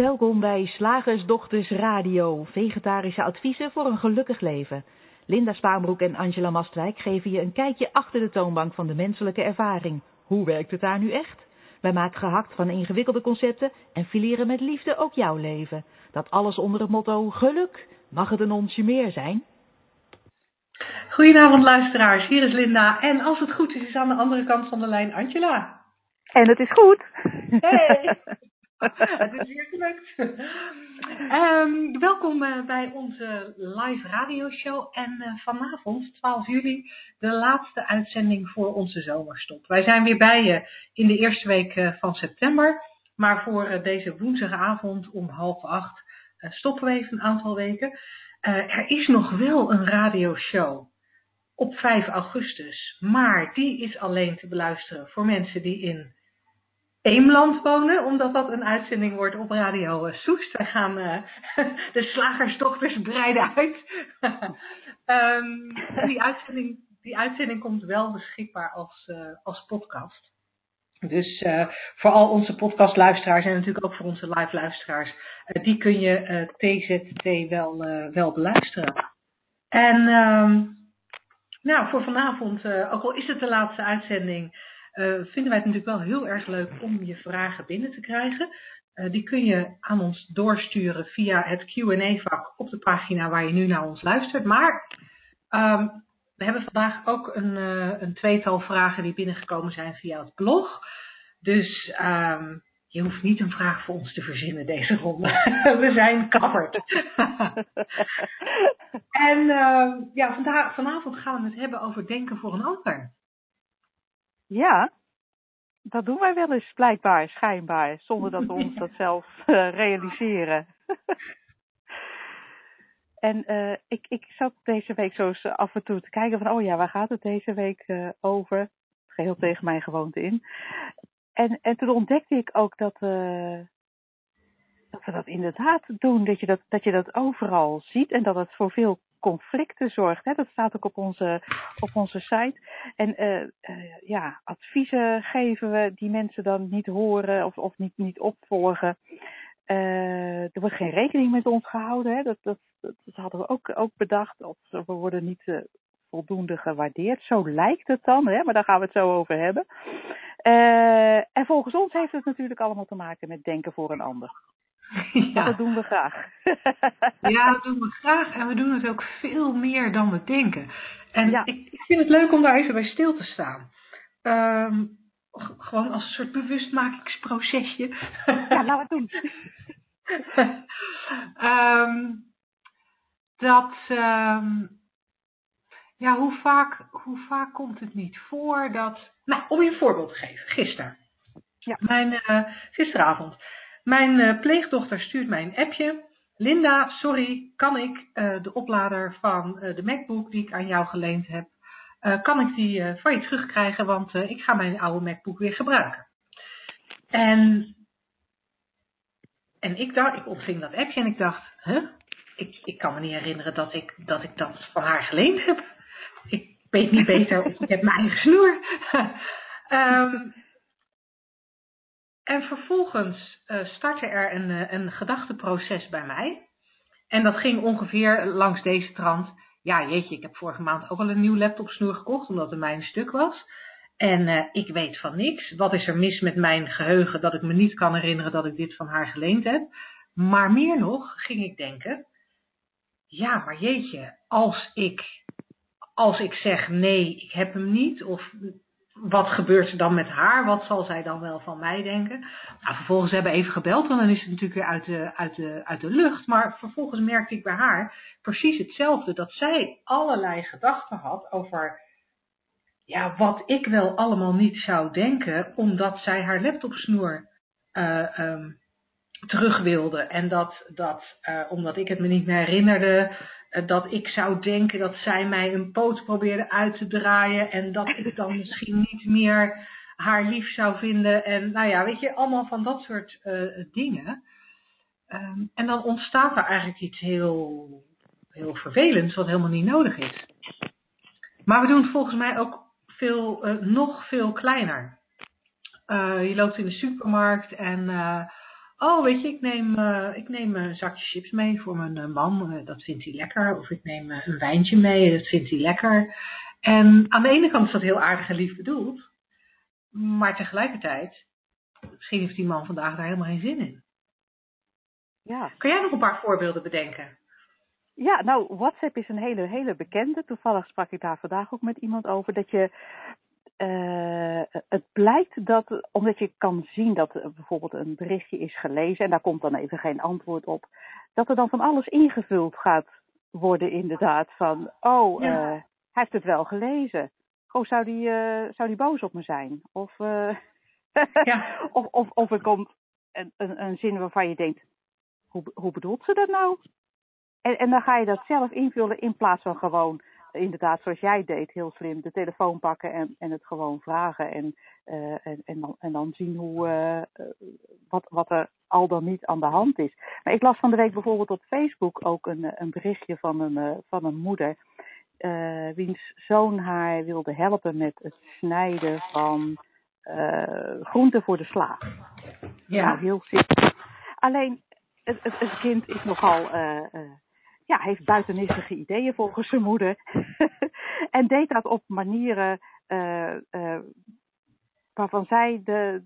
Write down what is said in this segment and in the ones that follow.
Welkom bij Slagersdochters Radio, vegetarische adviezen voor een gelukkig leven. Linda Spaanbroek en Angela Mastwijk geven je een kijkje achter de toonbank van de menselijke ervaring. Hoe werkt het daar nu echt? Wij maken gehakt van ingewikkelde concepten en fileren met liefde ook jouw leven. Dat alles onder het motto geluk. Mag het een onsje meer zijn? Goedenavond luisteraars, hier is Linda en als het goed is, is aan de andere kant van de lijn Angela. En het is goed. Hey! het is weer gelukt. Um, welkom uh, bij onze live radioshow. En uh, vanavond, 12 juli, de laatste uitzending voor onze zomerstop. Wij zijn weer bij je in de eerste week uh, van september. Maar voor deze woensdagavond om half acht stoppen we even een aantal weken. er is nog wel een radioshow op 5 augustus. Maar die is alleen te beluisteren voor mensen die in Eemland wonen, omdat dat een uitzending wordt op Radio Soest. Wij gaan uh, de slagersdochters breiden uit. um, die, uitzending, die uitzending komt wel beschikbaar als, uh, als podcast. Dus uh, voor al onze podcastluisteraars en natuurlijk ook voor onze live luisteraars, die kun je TZT wel, wel beluisteren. En um, nou, voor vanavond, ook al is het de laatste uitzending, vinden wij het natuurlijk wel heel erg leuk om je vragen binnen te krijgen. Uh, die kun je aan ons doorsturen via het Q&A-vak op de pagina waar je nu naar ons luistert. Maar um, we hebben vandaag ook een, uh, een, tweetal vragen die binnengekomen zijn via het blog. Dus um, je hoeft niet een vraag voor ons te verzinnen deze ronde. we zijn covered. en ja, vandaag, vanavond gaan we het hebben over denken voor een ander. Ja, dat doen wij wel eens blijkbaar, schijnbaar, zonder dat we ons dat zelf uh, realiseren. en uh, ik, ik zat deze week zo eens af en toe te kijken van, oh ja, waar gaat het deze week uh, over? Geheel tegen mijn gewoonte in. En, en toen ontdekte ik ook dat, dat we dat inderdaad doen, dat je dat, dat je dat overal ziet en dat het voor veel conflicten zorgt. Hè? Dat staat ook op onze, op onze site. En uh, uh, ja, adviezen geven we die mensen dan niet horen of, of niet, niet opvolgen. Uh, er wordt geen rekening met ons gehouden. Hè? Dat, dat, dat, hadden we ook, ook bedacht. Of we worden niet voldoende gewaardeerd. Zo lijkt het dan, hè? maar daar gaan we het zo over hebben. en volgens ons heeft het natuurlijk allemaal te maken met denken voor een ander. Ja. Dat doen we graag. ja, dat doen we graag. En we doen het ook veel meer dan we denken. En ja. ik, ik, vind het leuk om daar even bij stil te staan. Um, gewoon als een soort bewustmakingsprocesje. ja, laten we het doen. um, dat, um, ja, hoe vaak, hoe vaak komt het niet voor dat. Nou, om je een voorbeeld te geven. Gisteren. Ja. Mijn, uh, gisteravond. Mijn uh, pleegdochter stuurt mij een appje. Linda, sorry, kan ik uh, de oplader van uh, de MacBook die ik aan jou geleend heb, kan ik die van je terugkrijgen, want ik ga mijn oude MacBook weer gebruiken. En, en ik dacht, ik ontving dat appje en ik dacht, huh? Ik, ik kan me niet herinneren dat ik, dat ik dat van haar geleend heb. Ik weet niet beter of ik heb mijn eigen snoer. um, En vervolgens uh, startte er een, uh, een gedachteproces bij mij. En dat ging ongeveer langs deze trant. Ja, jeetje, ik heb vorige maand ook al een nieuw laptopsnoer gekocht, omdat het mijn stuk was. En uh, ik weet van niks. Wat is er mis met mijn geheugen dat ik me niet kan herinneren dat ik dit van haar geleend heb? Maar meer nog ging ik denken. Ja, maar jeetje, als ik, als ik zeg nee, ik heb hem niet, of wat gebeurt er dan met haar? Wat zal zij dan wel van mij denken? Nou, vervolgens hebben we even gebeld, en dan is het natuurlijk weer uit de, uit, de, uit de lucht. Maar vervolgens merkte ik bij haar precies hetzelfde. Dat zij allerlei gedachten had over ja, wat ik wel allemaal niet zou denken, omdat zij haar laptopsnoer uh, um, terug wilde. En dat, dat uh, omdat ik het me niet meer herinnerde, uh, dat ik zou denken dat zij mij een poot probeerde uit te draaien. En dat ik dan misschien niet meer haar lief zou vinden. En nou ja, weet je, allemaal van dat soort uh, dingen. Um, en dan ontstaat er eigenlijk iets heel, heel vervelends, wat helemaal niet nodig is. Maar we doen het volgens mij ook veel, nog veel kleiner. je loopt in de supermarkt en oh, weet je, ik neem, uh, ik neem een zakje chips mee voor mijn man, dat vindt hij lekker. Of ik neem een wijntje mee, dat vindt hij lekker. En aan de ene kant is dat heel aardig en lief bedoeld. Maar tegelijkertijd, misschien heeft die man vandaag daar helemaal geen zin in. Ja. Kan jij nog een paar voorbeelden bedenken? Ja, nou, WhatsApp is een hele, hele bekende. Toevallig sprak ik daar vandaag ook met iemand over. Dat je, uh, het blijkt dat, omdat je kan zien dat bijvoorbeeld een berichtje is gelezen en daar komt dan even geen antwoord op, dat er dan van alles ingevuld gaat worden inderdaad. Van, oh, ja. uh, hij heeft het wel gelezen. Oh, zou die, uh, zou die boos op me zijn? Of, ja. of, of, of er komt een, een, een zin waarvan je denkt, hoe, hoe bedoelt ze dat nou? En, en dan ga je dat zelf invullen in plaats van gewoon, inderdaad, zoals jij deed, heel slim, de telefoon pakken en, en het gewoon vragen. En, uh, en, en, dan, en dan zien hoe, uh, wat, wat er al dan niet aan de hand is. Maar ik las van de week bijvoorbeeld op Facebook ook een, een berichtje van een, van een moeder. Uh, wiens zoon haar wilde helpen met het snijden van groenten voor de sla. Ja. Nou, heel simpel. Alleen, het, het, het, kind is nogal, ja, heeft buitennissige ideeën volgens zijn moeder. en deed dat op manieren uh, waarvan zij de,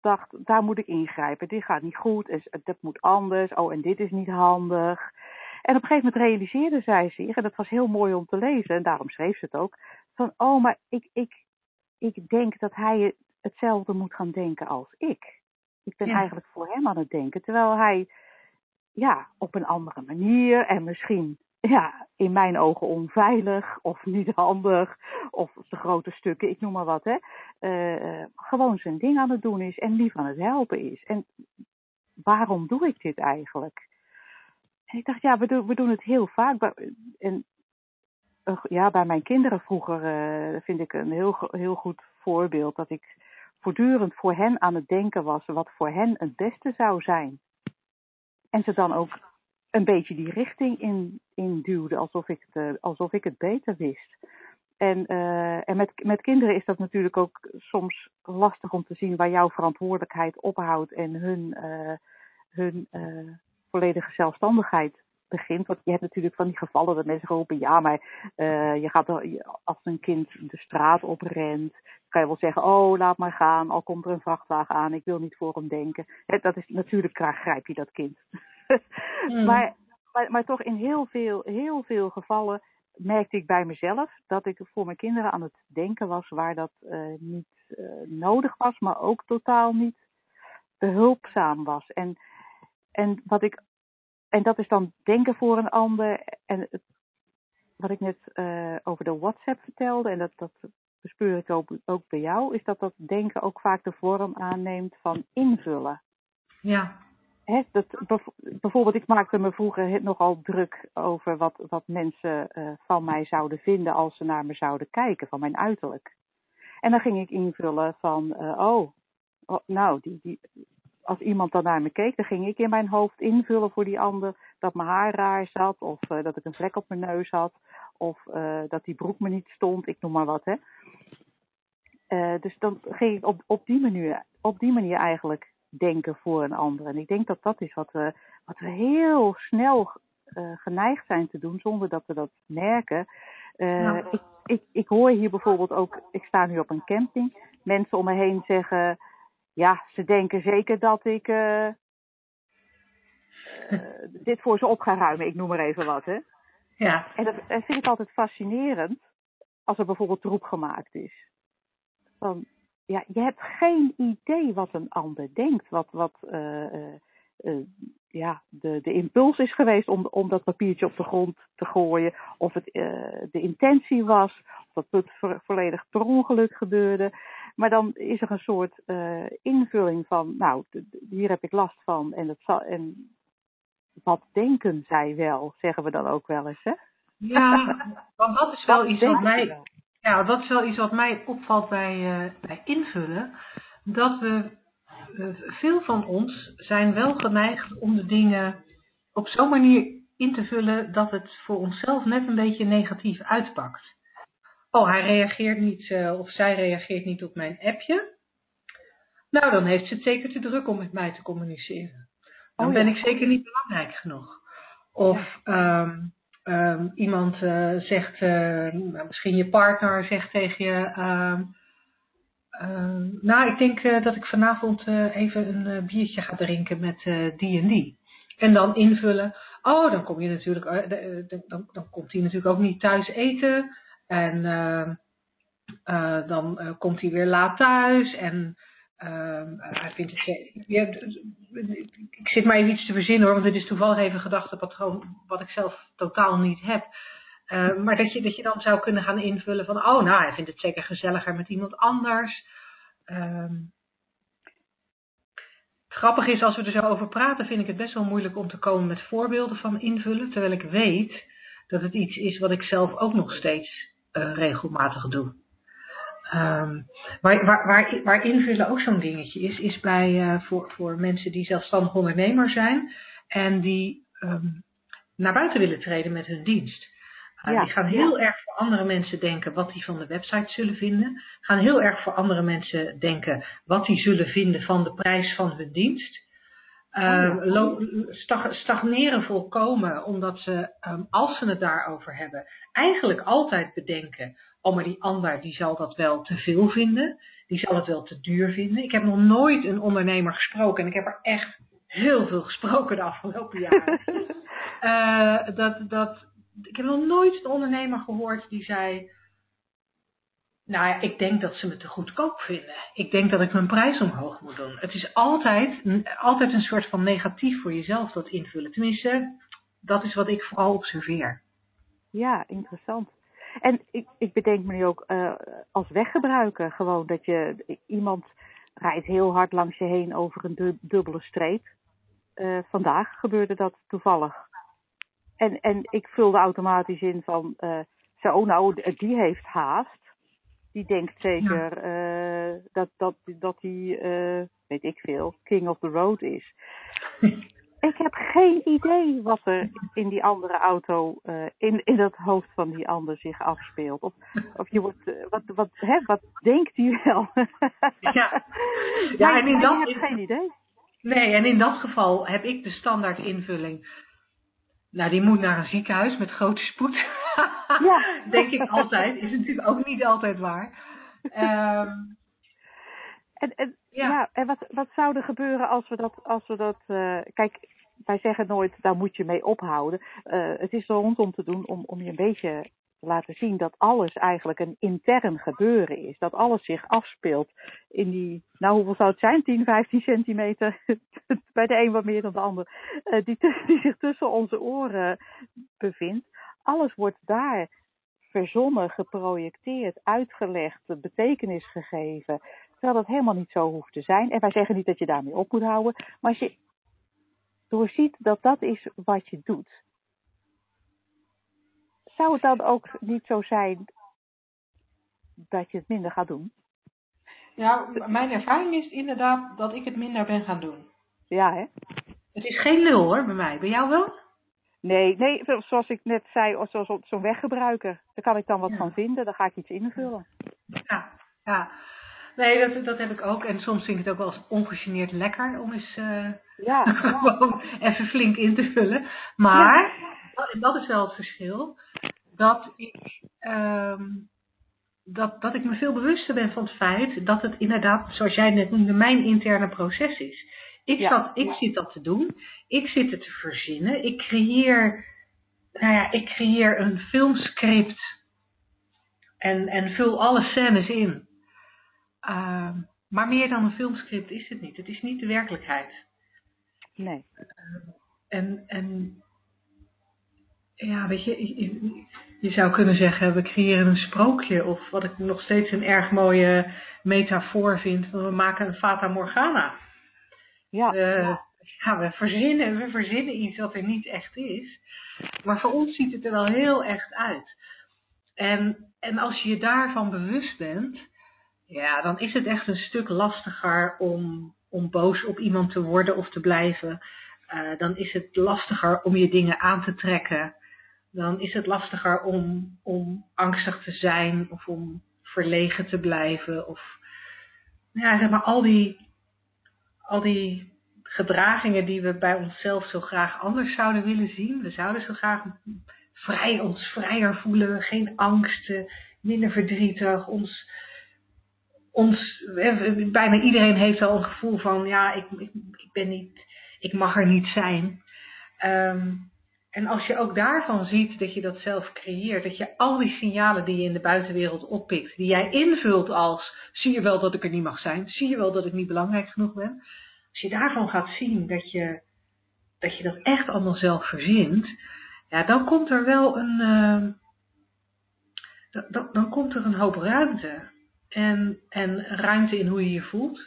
dacht, daar moet ik ingrijpen. Dit gaat niet goed, dat moet anders. Oh, en dit is niet handig. En op een gegeven moment realiseerde zij zich, en dat was heel mooi om te lezen, en daarom schreef ze het ook, van, oh, maar ik, ik, ik denk dat hij hetzelfde moet gaan denken als ik. Ik ben Ja. eigenlijk voor hem aan het denken. Terwijl hij ja, op een andere manier en misschien ja, in mijn ogen onveilig of niet handig of de grote stukken, ik noem maar wat, hè, eh, gewoon zijn ding aan het doen is en lief aan het helpen is. En waarom doe ik dit eigenlijk? En ik dacht, ja, we doen, we doen het heel vaak. En eh, ja, bij mijn kinderen vroeger eh, vind ik een heel, heel goed voorbeeld dat ik voortdurend voor hen aan het denken was wat voor hen het beste zou zijn. En ze dan ook een beetje die richting in, in duwde, alsof ik, het, eh, alsof ik het beter wist. En, eh, en met, met kinderen is dat natuurlijk ook soms lastig om te zien waar jouw verantwoordelijkheid ophoudt en hun, eh, hun volledige zelfstandigheid begint. Want je hebt natuurlijk van die gevallen dat mensen roepen, ja, maar eh, je gaat als een kind de straat oprent, kan je wel zeggen, oh, laat maar gaan, al komt er een vrachtwagen aan, ik wil niet voor hem denken. Dat is natuurlijk, grijp je dat kind. Mm. maar, maar, maar toch in heel veel, heel veel gevallen merkte ik bij mezelf dat ik voor mijn kinderen aan het denken was waar dat eh, niet eh, nodig was, maar ook totaal niet behulpzaam was. En, en, wat ik, en dat is dan denken voor een ander. En het, wat ik net eh, over de WhatsApp vertelde, en dat, dat bespeur ik ook, ook bij jou, is dat dat denken ook vaak de vorm aanneemt van invullen. Ja. Hè, dat, bijvoorbeeld, ik maakte me vroeger nogal druk over wat, wat mensen eh, van mij zouden vinden als ze naar me zouden kijken, van mijn uiterlijk. En dan ging ik invullen van, eh, oh, oh, nou, die, die, als iemand dan naar me keek, dan ging ik in mijn hoofd invullen voor die ander dat mijn haar raar zat, of eh, dat ik een vlek op mijn neus had, of eh, dat die broek me niet stond, ik noem maar wat, hè. Eh, dus dan ging ik op, op, die manier, op die manier eigenlijk denken voor een ander. En ik denk dat dat is wat we, wat we heel snel geneigd zijn te doen, zonder dat we dat merken. Ik, ik, ik hoor hier bijvoorbeeld ook, ik sta nu op een camping, mensen om me heen zeggen, ja, ze denken zeker dat ik eh, eh, dit voor ze op ga ruimen, ik noem maar even wat, hè. Ja. En dat, dat vind ik altijd fascinerend als er bijvoorbeeld troep gemaakt is. Van, ja, je hebt geen idee wat een ander denkt. Wat, wat eh, ja, de, de impuls is geweest om, om dat papiertje op de grond te gooien. Of het de intentie was. Of dat het vo- volledig per ongeluk gebeurde. Maar dan is er een soort eh, invulling van, nou, hier heb ik last van. En, dat zal, en wat denken zij wel, zeggen we dan ook wel eens, hè? Ja, want dat is wel iets wat mij, wel? ja, dat is wel iets wat mij opvalt bij, eh, bij invullen. Dat we, eh, veel van ons zijn wel geneigd om de dingen op zo'n manier in te vullen dat het voor onszelf net een beetje negatief uitpakt. Oh, hij reageert niet, eh, of zij reageert niet op mijn appje. Nou, dan heeft ze het zeker te druk om met mij te communiceren. Dan Oh, ben ik zeker niet belangrijk genoeg. Of ehm, ehm, iemand eh, zegt, eh, nou, misschien je partner zegt tegen je, ehm, nou, ik denk dat ik vanavond even een biertje ga drinken met die en die. En dan invullen, oh, dan kom je natuurlijk, dan, dan komt hij natuurlijk ook niet thuis eten. En ehm, eh, dan eh, komt hij weer laat thuis en ehm, eh, hij vindt het. Ja, ik zit maar even iets te verzinnen hoor, want dit is toevallig even een gedachtepatroon wat ik zelf totaal niet heb. Eh, maar dat je, dat je dan zou kunnen gaan invullen van, oh nou, hij vindt het zeker gezelliger met iemand anders. Ehm, het grappige is, als we er zo over praten, vind ik het best wel moeilijk om te komen met voorbeelden van invullen. Terwijl ik weet dat het iets is wat ik zelf ook nog steeds regelmatig doe. Ehm, waar, waar, waar, waar invullen ook zo'n dingetje is, is bij, eh, voor, voor mensen die zelfstandig ondernemer zijn en die ehm, naar buiten willen treden met hun dienst. Uh, Ja, die gaan heel erg voor andere mensen denken wat die van de website zullen vinden. Gaan heel erg voor andere mensen denken wat die zullen vinden van de prijs van hun dienst. Oh lo- stag- stagneren volkomen, omdat ze, um, als ze het daarover hebben, eigenlijk altijd bedenken: oh, maar die ander die zal dat wel te veel vinden, die zal het wel te duur vinden. Ik heb nog nooit een ondernemer gesproken en ik heb er echt heel veel gesproken de afgelopen jaren. uh, dat, dat, ik heb nog nooit een ondernemer gehoord die zei: nou ja, ik denk dat ze me te goedkoop vinden. Ik denk dat ik mijn prijs omhoog moet doen. Het is altijd, altijd een soort van negatief voor jezelf dat invullen. Tenminste, dat is wat ik vooral observeer. Ja, interessant. En ik, ik bedenk me nu ook uh, als weggebruiker gewoon dat je iemand rijdt heel hard langs je heen over een dubbele streep. Uh, vandaag gebeurde dat toevallig. En, en ik vulde automatisch in van, uh, zo nou, die heeft haast die denkt zeker ja. uh, dat, dat, dat hij, uh, weet ik veel, king of the road is. ik heb geen idee wat er in die andere auto, uh, in, in het hoofd van die ander zich afspeelt. Of, of je wordt, wat, wat, hè, wat denkt hij wel? ja, ja en in dat... Ik heb geen idee. Nee, en in dat geval heb ik de standaard invulling. Nou, die moet naar een ziekenhuis met grote spoed. Ja. Denk ik altijd. Is natuurlijk ook niet altijd waar. Um, en en, ja. ja. en wat, wat zou er gebeuren als we dat. Als we dat uh, kijk, wij zeggen nooit, daar moet je mee ophouden. Uh, het is er rondom te doen om, om je een beetje te laten zien dat alles eigenlijk een intern gebeuren is. Dat alles zich afspeelt in die, nou hoeveel zou het zijn? 10, 15 centimeter. Bij de een wat meer dan de ander. Uh, die, die zich tussen onze oren bevindt. Alles wordt daar verzonnen, geprojecteerd, uitgelegd, betekenis gegeven. Terwijl dat helemaal niet zo hoeft te zijn. En wij zeggen niet dat je daarmee op moet houden. Maar als je doorziet dat dat is wat je doet. Zou het dan ook niet zo zijn dat je het minder gaat doen? Ja, mijn ervaring is inderdaad dat ik het minder ben gaan doen. Ja, hè? Het is geen lul hoor, bij mij. Bij jou wel? Nee, nee, zoals ik net zei, zoals zo'n weggebruiker. Daar kan ik dan wat Ja. van vinden, dan ga ik iets invullen. Ja, ja. Nee, dat, dat heb ik ook. En soms vind ik het ook wel eens ongegeneerd lekker om eens uh, ja, gewoon even flink in te vullen. Maar, en dat is wel het verschil, dat ik, um, dat, dat ik me veel bewuster ben van het feit dat het inderdaad, zoals jij net noemde, mijn interne proces is. Ik, Ja, zat, ik ja. zit dat te doen. Ik zit het te verzinnen. Ik creëer, nou ja, ik creëer een filmscript en, en vul alle scènes in. Uh, maar meer dan een filmscript is het niet. Het is niet de werkelijkheid. Nee. Uh, en, en ja, weet je, je, je zou kunnen zeggen, we creëren een sprookje. Of wat ik nog steeds een erg mooie metafoor vind, we maken een Fata Morgana. Ja. Uh, ja, we verzinnen, we verzinnen iets wat er niet echt is. Maar voor ons ziet het er wel heel echt uit. En, en als je je daarvan bewust bent, ja, dan is het echt een stuk lastiger om, om boos op iemand te worden of te blijven. Uh, dan is het lastiger om je dingen aan te trekken. Dan is het lastiger om, om angstig te zijn of om verlegen te blijven. Of ja, zeg maar al die al die gedragingen die we bij onszelf zo graag anders zouden willen zien. We zouden zo graag vrij, ons vrijer voelen, geen angsten, minder verdrietig, ons ons, bijna iedereen heeft wel een gevoel van, ja, ik, ik, ik ben niet, ik mag er niet zijn. Ehm, en als je ook daarvan ziet dat je dat zelf creëert, dat je al die signalen die je in de buitenwereld oppikt, die jij invult als, zie je wel dat ik er niet mag zijn, zie je wel dat ik niet belangrijk genoeg ben. Als je daarvan gaat zien dat je dat, je dat echt allemaal zelf verzint, ja, dan komt er wel een, uh, dan, dan komt er een hoop ruimte. En, en ruimte in hoe je je voelt.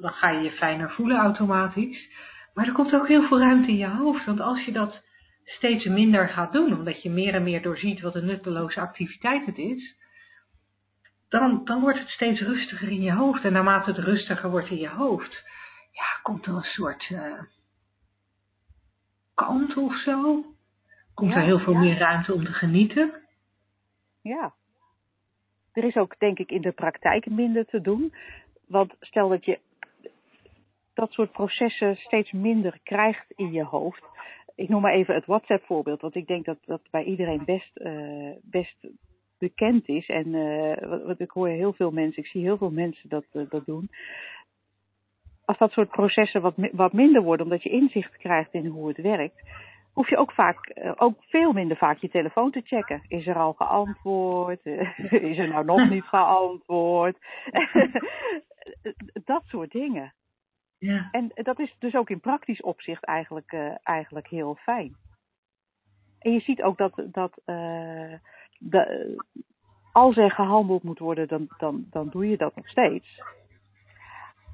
Dan ga je je fijner voelen automatisch. Maar er komt ook heel veel ruimte in je hoofd. Want als je dat steeds minder gaat doen, omdat je meer en meer doorziet wat een nutteloze activiteit het is, dan, dan wordt het steeds rustiger in je hoofd. En naarmate het rustiger wordt in je hoofd, ja, komt er een soort uh, kalmte of zo. Komt er heel veel meer ruimte om te genieten. Ja, er is ook denk ik in de praktijk minder te doen. Want stel dat je dat soort processen steeds minder krijgt in je hoofd. Ik noem maar even het WhatsApp voorbeeld, want ik denk dat dat bij iedereen best, uh, best bekend is. En uh, wat, ik hoor heel veel mensen, ik zie heel veel mensen dat, uh, dat doen. Als dat soort processen wat, wat minder worden, omdat je inzicht krijgt in hoe het werkt, hoef je ook vaak, eh, ook veel minder vaak je telefoon te checken. Is er al geantwoord? Is er nou nog niet geantwoord? dat soort dingen. Ja. En dat is dus ook in praktisch opzicht eigenlijk, uh, eigenlijk heel fijn. En je ziet ook dat, dat uh, als er gehandeld moet worden, dan, dan, dan doe je dat nog steeds.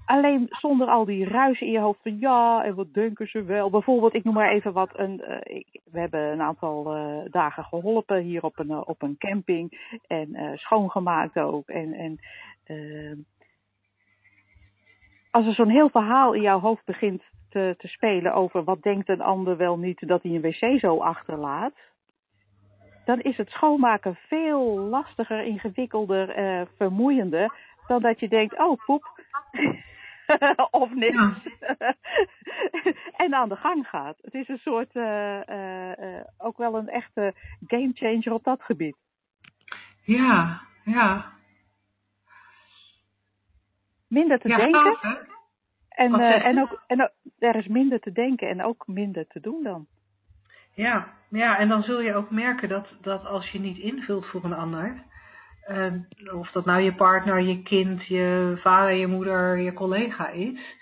Alleen zonder al die ruisen in je hoofd van ja, en wat denken ze wel. Bijvoorbeeld, ik noem maar even wat. Een, we hebben een aantal dagen geholpen hier op een, op een camping. En schoongemaakt ook. En, en als er zo'n heel verhaal in jouw hoofd begint te, te spelen over wat denkt een ander wel niet dat hij een wc zo achterlaat. Dan is het schoonmaken veel lastiger, ingewikkelder, vermoeiender. Dan dat je denkt, oh poep. of niks. En aan de gang gaat. Het is een soort, uh, uh, ook wel een echte game changer op dat gebied. Ja, ja. Minder te ja, denken. Gaaf, en, en, ook, en er is minder te denken en ook minder te doen dan. Ja, ja, en dan zul je ook merken dat, dat als je niet invult voor een ander, uh, of dat nou je partner, je kind, je vader, je moeder, je collega is.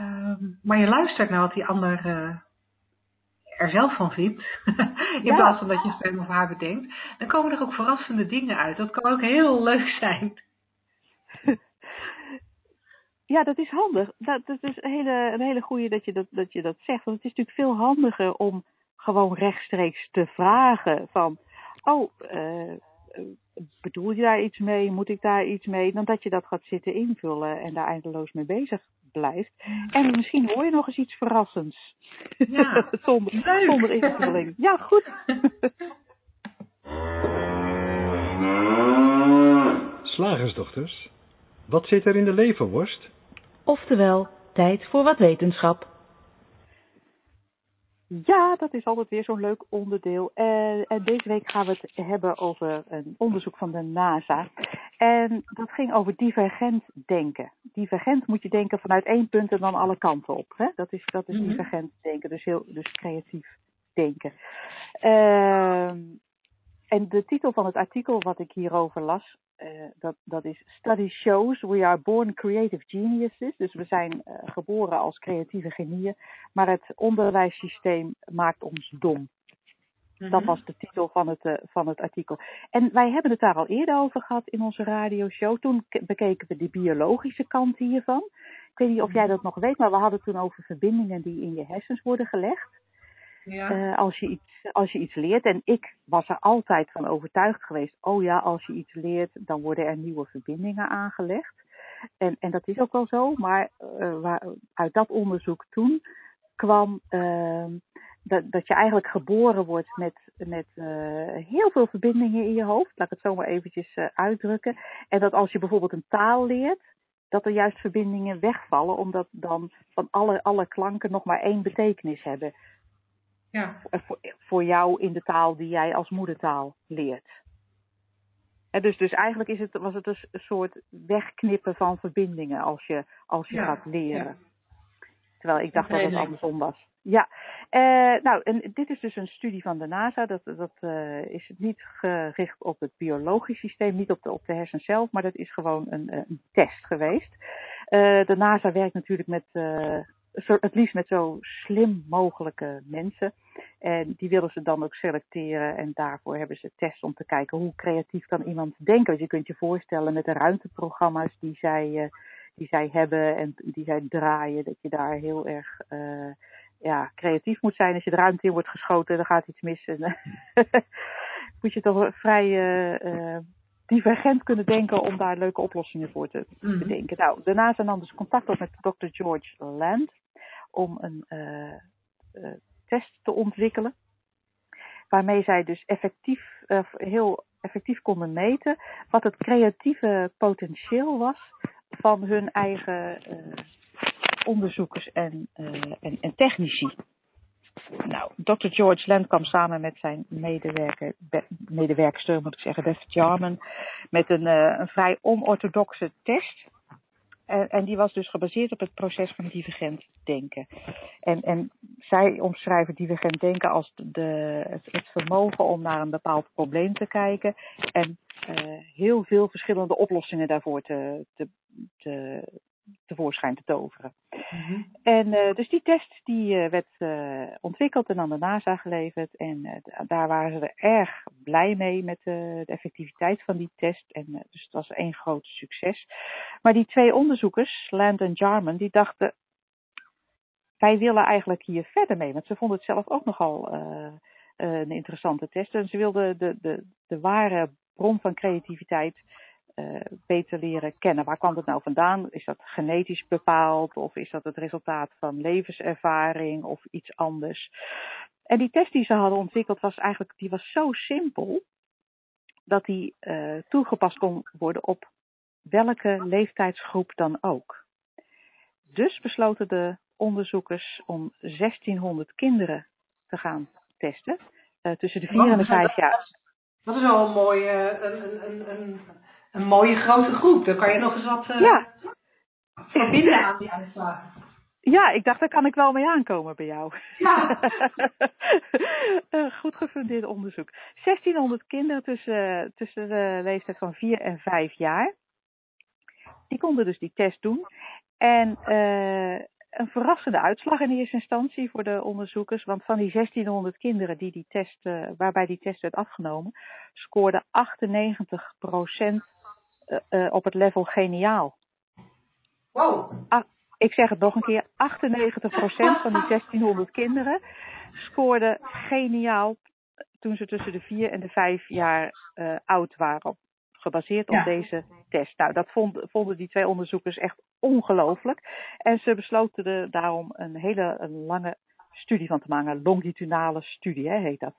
Uh, maar je luistert naar wat die ander uh, er zelf van vindt. In ja. plaats van dat je hem of haar bedenkt. Dan komen er ook verrassende dingen uit. Dat kan ook heel leuk zijn. Ja, dat is handig. Dat, dat is een hele, een hele goede dat je dat, dat je dat zegt. Want het is natuurlijk veel handiger om gewoon rechtstreeks te vragen van... Oh, uh, bedoel je daar iets mee? Moet ik daar iets mee? Dan dat je dat gaat zitten invullen en daar eindeloos mee bezig blijft. En misschien hoor je nog eens iets verrassends. Ja, zonder, zonder invulling. Ja, goed. Slagersdochters, wat zit er in de leverworst? Oftewel, tijd voor wat wetenschap. Ja, dat is altijd weer zo'n leuk onderdeel. En, en, deze week gaan we het hebben over een onderzoek van de NASA. En dat ging over divergent denken. Divergent moet je denken vanuit één punt en dan alle kanten op. Hè? Dat is, dat is mm -hmm. divergent denken, dus, heel, dus creatief denken. Uh, en de titel van het artikel wat ik hierover las, dat, dat is Study shows we are born creative geniuses. Dus we zijn uh, geboren als creatieve genieën, maar het onderwijssysteem maakt ons dom. -hmm. Dat was de titel van het, uh, van het artikel. En wij hebben het daar al eerder over gehad in onze radioshow. Toen bekeken we de biologische kant hiervan. Ik weet niet of jij dat nog weet, maar we hadden toen over verbindingen die in je hersens worden gelegd. Uh, als, je iets, als je iets leert. En ik was er altijd van overtuigd geweest. Oh ja, als je iets leert, dan worden er nieuwe verbindingen aangelegd. En, en dat is ook wel zo. Maar uh, waar, uit dat onderzoek toen kwam uh, dat, dat je eigenlijk geboren wordt met, met heel veel verbindingen in je hoofd. Laat ik het zo maar eventjes uitdrukken. En dat als je bijvoorbeeld een taal leert. dat er juist verbindingen wegvallen, omdat dan van alle, alle klanken nog maar één betekenis hebben. Ja. Voor, voor jou in de taal die jij als moedertaal leert. En dus, dus eigenlijk is het, was het dus een soort wegknippen van verbindingen als je, als je Ja, gaat leren. ja. Terwijl ik dacht dat het Redelijk. andersom was. Ja, eh, nou, en dit is dus een studie van de NASA. Dat, dat eh, is niet gericht op het biologisch systeem, niet op de, op de hersen zelf, maar dat is gewoon een, een test geweest. Eh, de NASA werkt natuurlijk met, zo, het liefst met zo slim mogelijke mensen. En die willen ze dan ook selecteren. En daarvoor hebben ze tests om te kijken hoe creatief kan iemand denken. Want je kunt je voorstellen met de ruimteprogramma's die zij, eh, die zij hebben en die zij draaien, dat je daar heel erg eh, ja, creatief moet zijn. Als je de ruimte in wordt geschoten, dan gaat iets mis. En, moet je toch vrij eh, eh, divergent kunnen denken om daar leuke oplossingen voor te Mhm. bedenken. Nou, de NASA nam dus contact op met Dr. George Land om een eh, eh, test te ontwikkelen. Waarmee zij dus effectief, eh, heel effectief konden meten wat het creatieve potentieel was van hun eigen onderzoekers en, en, en technici. Nou, Dr. George Land kwam samen met zijn medewerker, medewerkster, moet ik zeggen, Beth Jarman, met een, eh, een vrij onorthodoxe test. En, en die was dus gebaseerd op het proces van divergent denken. En, en zij omschrijven divergent denken als de, het, het vermogen om naar een bepaald probleem te kijken en eh, heel veel verschillende oplossingen daarvoor te, te, te, tevoorschijn te toveren. Mhm. En eh, dus die test die eh, werd eh, ontwikkeld en aan de NASA geleverd. En da- daar waren ze er erg blij mee met de effectiviteit van die test. En dus het was één groot succes. Maar die twee onderzoekers, Land en Jarman, die dachten... Wij willen eigenlijk hier verder mee. Want ze vonden het zelf ook nogal een interessante test. En ze wilden de, de, de ware bron van creativiteit eh, beter leren kennen. Waar kwam het nou vandaan? Is dat genetisch bepaald of is dat het resultaat van levenservaring of iets anders? En die test die ze hadden ontwikkeld was eigenlijk die was zo simpel dat die eh, toegepast kon worden op welke leeftijdsgroep dan ook. Dus besloten de onderzoekers om 1600 kinderen te gaan testen eh, tussen de 4 en de 5 jaar. Dat is wel een mooie, een, een, een, een, mooie grote groep. Dan kan je nog eens wat eh, Ja, verbinden aan die uitslagen. Ja, ik dacht, daar kan ik wel mee aankomen bij jou. Ja. Een goed gefundeerd onderzoek. 1600 kinderen tussen, tussen de leeftijd van 4 en 5 jaar. Die konden dus die test doen. En eh, een verrassende uitslag in eerste instantie voor de onderzoekers. Want van die 1600 kinderen die die test, eh, waarbij die test werd afgenomen, scoorde 98% op het level geniaal. Wow. Ah, ik zeg het nog een keer, 98% van die 1600 kinderen scoorden geniaal toen ze tussen de 4 en de 5 jaar eh, oud waren. Gebaseerd op Ja. deze test. Nou, dat vond, vonden die twee onderzoekers echt ongelooflijk. En ze besloten er daarom een hele een lange studie van te maken. Een longitudinale studie hè, heet dat.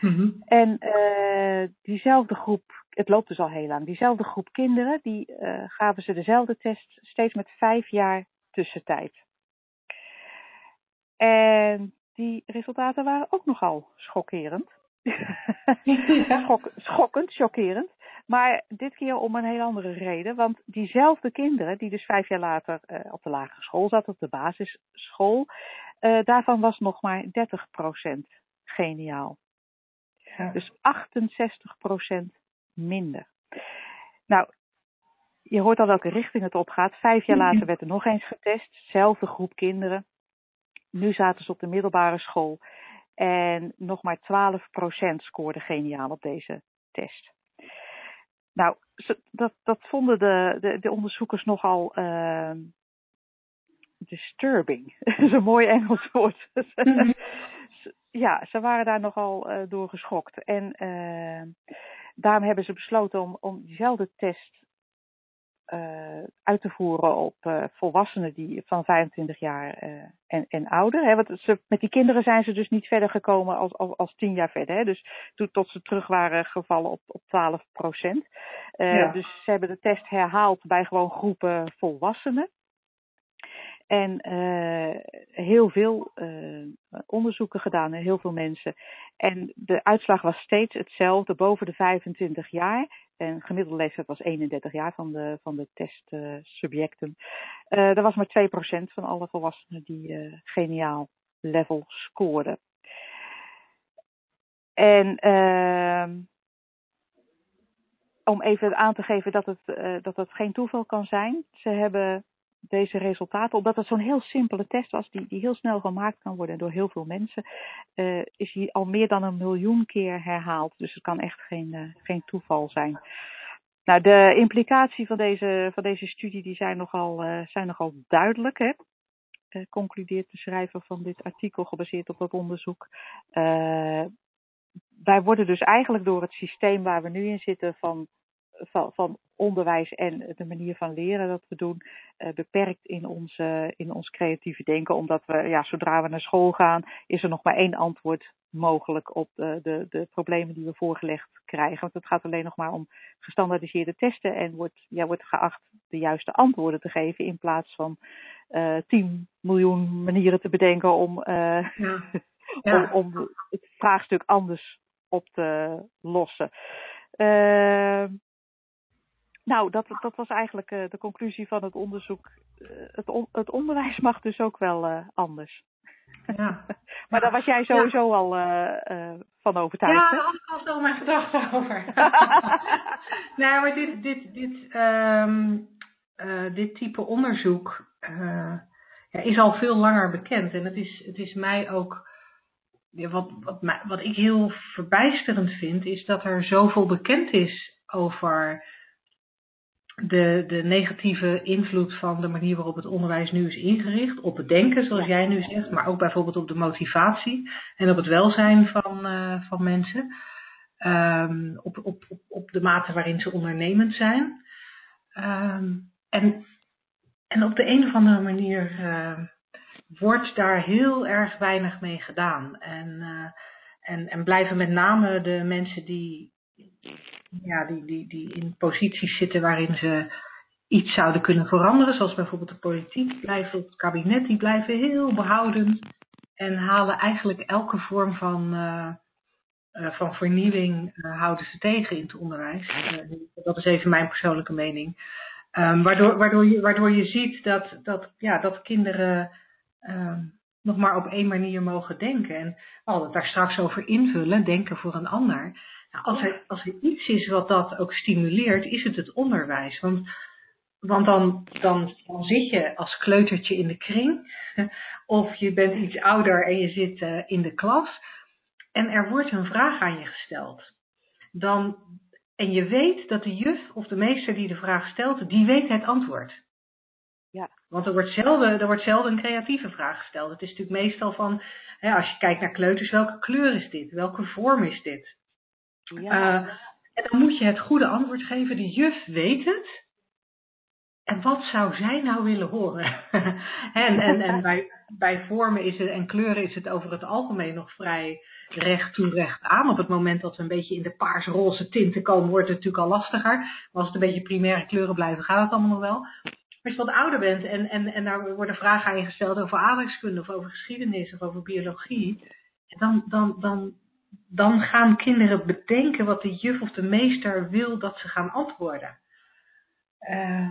Mhm. En eh, diezelfde groep, het loopt dus al heel lang, diezelfde groep kinderen, die eh, gaven ze dezelfde test steeds met vijf jaar tussentijd. En die resultaten waren ook nogal schokkerend. Schok, schokkend, chockerend. Maar dit keer om een heel andere reden. Want diezelfde kinderen, die dus vijf jaar later eh, op de lagere school zaten, op de basisschool, eh, daarvan was nog maar 30% geniaal. Ja. Dus 68% minder. Nou, je hoort al welke richting het opgaat. Vijf jaar later werd er nog eens getest. Zelfde groep kinderen. Nu zaten ze op de middelbare school. En nog maar 12% scoorde geniaal op deze test. Nou, dat, dat vonden de, de, de onderzoekers nogal ehm, disturbing. Dat is een mooi Engels woord. Mhm. ja, ze waren daar nogal eh, door geschokt. En eh, daarom hebben ze besloten om, om diezelfde test uit te voeren op volwassenen die van 25 jaar en, en ouder. Hè? Want ze, met die kinderen zijn ze dus niet verder gekomen als, als, als tien jaar verder. Hè? Dus toen, tot ze terug waren gevallen op, op 12 procent. Dus ze hebben de test herhaald bij gewoon groepen volwassenen. En uh, heel veel uh, onderzoeken gedaan en heel veel mensen. En de uitslag was steeds hetzelfde, boven de 25 jaar. En gemiddelde leeftijd was 31 jaar van de, van de testsubjecten. Uh, er was maar 2% van alle volwassenen die geniaal level scoorden. En ehm, om even aan te geven dat het, dat het geen toeval kan zijn. Ze hebben deze resultaten, omdat het zo'n heel simpele test was, die, die heel snel gemaakt kan worden door heel veel mensen, uh, is hij al meer dan een miljoen keer herhaald. Dus het kan echt geen, uh, geen toeval zijn. Nou, de implicatie van deze, van deze studie die zijn, nogal, uh, zijn nogal duidelijk. Hè? concludeert de schrijver van dit artikel gebaseerd op dat onderzoek. wij worden dus eigenlijk door het systeem waar we nu in zitten van van, van onderwijs en de manier van leren dat we doen, uh, beperkt in ons, uh, in ons creatieve denken. Omdat we, ja, zodra we naar school gaan, is er nog maar één antwoord mogelijk op de, de, de problemen die we voorgelegd krijgen. Want het gaat alleen nog maar om gestandaardiseerde testen en wordt, ja, wordt geacht de juiste antwoorden te geven in plaats van uh, 10 miljoen manieren te bedenken om, ja. Ja. om, om het vraagstuk anders op te lossen. Uh, nou, dat, dat was eigenlijk uh, de conclusie van het onderzoek. Uh, het, on, het onderwijs mag dus ook wel uh, anders. Ja. maar daar was jij sowieso ja. al van overtuigd. Ja, daar had al mijn gedachten over. nee, maar dit, dit, dit, um, dit type onderzoek ja, is al veel langer bekend. En het is, het is mij ook. Wat, wat, wat ik heel verbijsterend vind, is dat er zoveel bekend is over de, de negatieve invloed van de manier waarop het onderwijs nu is ingericht. Op het denken, zoals jij nu zegt, maar ook bijvoorbeeld op de motivatie en op het welzijn van, uh, van mensen. Um, op, op, op, op de mate waarin ze ondernemend zijn. Um, en, en op de een of andere manier uh, wordt daar heel erg weinig mee gedaan. En, uh, en, en blijven met name de mensen die ja, die, die, die in posities zitten waarin ze iets zouden kunnen veranderen, zoals bijvoorbeeld de politiek, blijven het kabinet, die blijven heel behoudend en halen eigenlijk elke vorm van, uh, uh, van vernieuwing uh, houden ze tegen in het onderwijs. dat is even mijn persoonlijke mening. Um, waardoor, waardoor, je, waardoor je ziet dat, dat, ja, dat kinderen um, nog maar op één manier mogen denken. En we het daar straks over invullen, denken voor een ander. Nou, als, er, als er iets is wat dat ook stimuleert, is het het onderwijs. Want, want dan, dan, dan zit je als kleutertje in de kring, of je bent iets ouder en je zit uh, in de klas, en er wordt een vraag aan je gesteld. Dan, en je weet dat de juf of de meester die de vraag stelt, die weet het antwoord. Ja. Want er wordt, zelden, er wordt zelden een creatieve vraag gesteld. Het is natuurlijk meestal van, hè, als je kijkt naar kleuters, welke kleur is dit? Welke vorm is dit? Ja. Uh, en dan moet je het goede antwoord geven. De juf weet het. En wat zou zij nou willen horen? en en, en bij, bij vormen is het, en kleuren is het over het algemeen nog vrij recht toe recht aan. Op het moment dat we een beetje in de paars-roze tinten komen, wordt het natuurlijk al lastiger. Maar als het een beetje primaire kleuren blijven, gaat het allemaal nog wel. Maar als je wat ouder bent en, en, en daar worden vragen aan je gesteld over aardrijkskunde of over geschiedenis of over biologie, dan, dan, dan dan gaan kinderen bedenken wat de juf of de meester wil dat ze gaan antwoorden. Uh,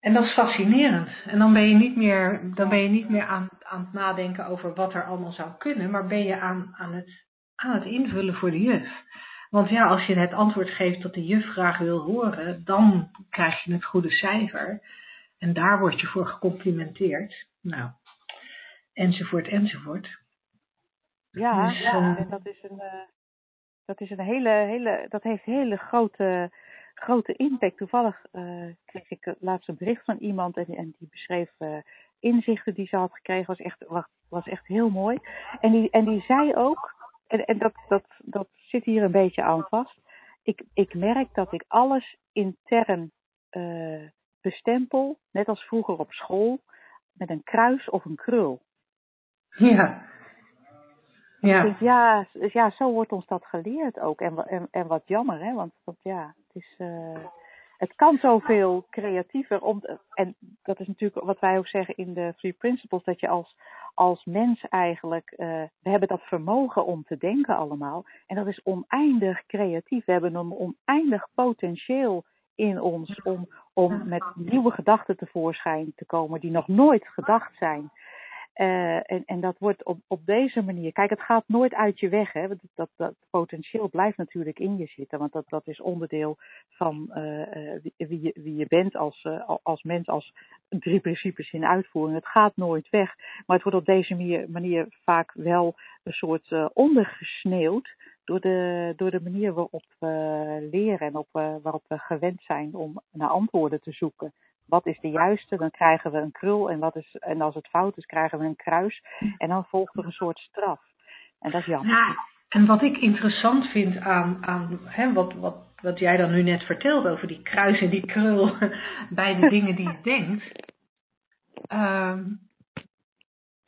en dat is fascinerend. En dan ben je niet meer, dan ben je niet meer aan, aan het nadenken over wat er allemaal zou kunnen, maar ben je aan, aan, het, aan het invullen voor de juf. Want ja, als je het antwoord geeft dat de juf graag wil horen, dan krijg je het goede cijfer. En daar word je voor gecomplimenteerd. Nou, enzovoort, enzovoort. Ja, dus, ja. en dat is een, uh, dat is een hele, hele, dat heeft hele grote, grote impact. Toevallig uh, kreeg ik laatst een bericht van iemand en, en die beschreef uh, inzichten die ze had gekregen. Was echt, was, was echt heel mooi. En die, en die zei ook, en, en dat, dat, dat zit hier een beetje aan vast. ik, ik merk dat ik alles intern uh, bestempel, net als vroeger op school, met een kruis of een krul. Ja. Ja. Ja, ja, zo wordt ons dat geleerd ook. En, en, en wat jammer, hè? Want, ja, het is. Uh, het kan zoveel creatiever. Om, en dat is natuurlijk wat wij ook zeggen in de Three Principles: dat je als, als mens eigenlijk. Uh, we hebben dat vermogen om te denken allemaal. En dat is oneindig creatief. We hebben een oneindig potentieel in ons om, om met nieuwe gedachten tevoorschijn te komen die nog nooit gedacht zijn. Uh, en, en dat wordt op, op deze manier. Kijk, het gaat nooit uit je weg. Hè? Dat, dat, potentieel blijft natuurlijk in je zitten. Want dat, dat is onderdeel van uh, wie, wie, je, wie je bent als, als mens, als drie principes in uitvoering. Het gaat nooit weg. Maar het wordt op deze manier, manier vaak wel een soort ondergesneeuwd. Door de, door de manier waarop we leren en op, waarop we gewend zijn om naar antwoorden te zoeken wat is de juiste, dan krijgen we een krul. En, wat is, en als het fout is, krijgen we een kruis. En dan volgt er een soort straf. En dat is jammer. Ja, en wat ik interessant vind aan, aan hè, wat, wat, wat jij dan nu net vertelt over die kruis en die krul bij de dingen die je denkt. Um,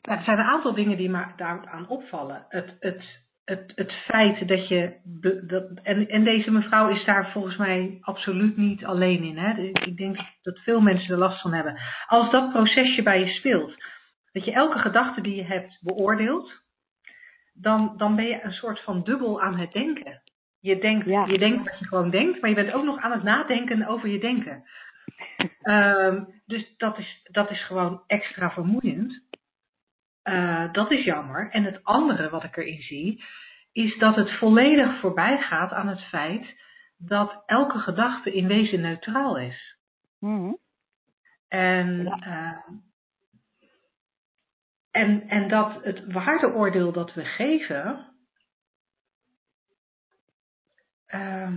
er zijn een aantal dingen die me daaraan opvallen. Het, het, het, het feit dat je. Dat, en, en deze mevrouw is daar volgens mij absoluut niet alleen in. Hè? Ik denk dat veel mensen er last van hebben. Als dat procesje bij je speelt, dat je elke gedachte die je hebt beoordeelt, dan, dan ben je een soort van dubbel aan het denken. Je denkt, je denkt wat je gewoon denkt, maar je bent ook nog aan het nadenken over je denken. Um, dus dat is, dat is gewoon extra vermoeiend. Uh, dat is jammer. En het andere wat ik erin zie, is dat het volledig voorbij gaat aan het feit dat elke gedachte in wezen neutraal is. Mm En, uh, en, en dat het waardeoordeel dat we geven, uh,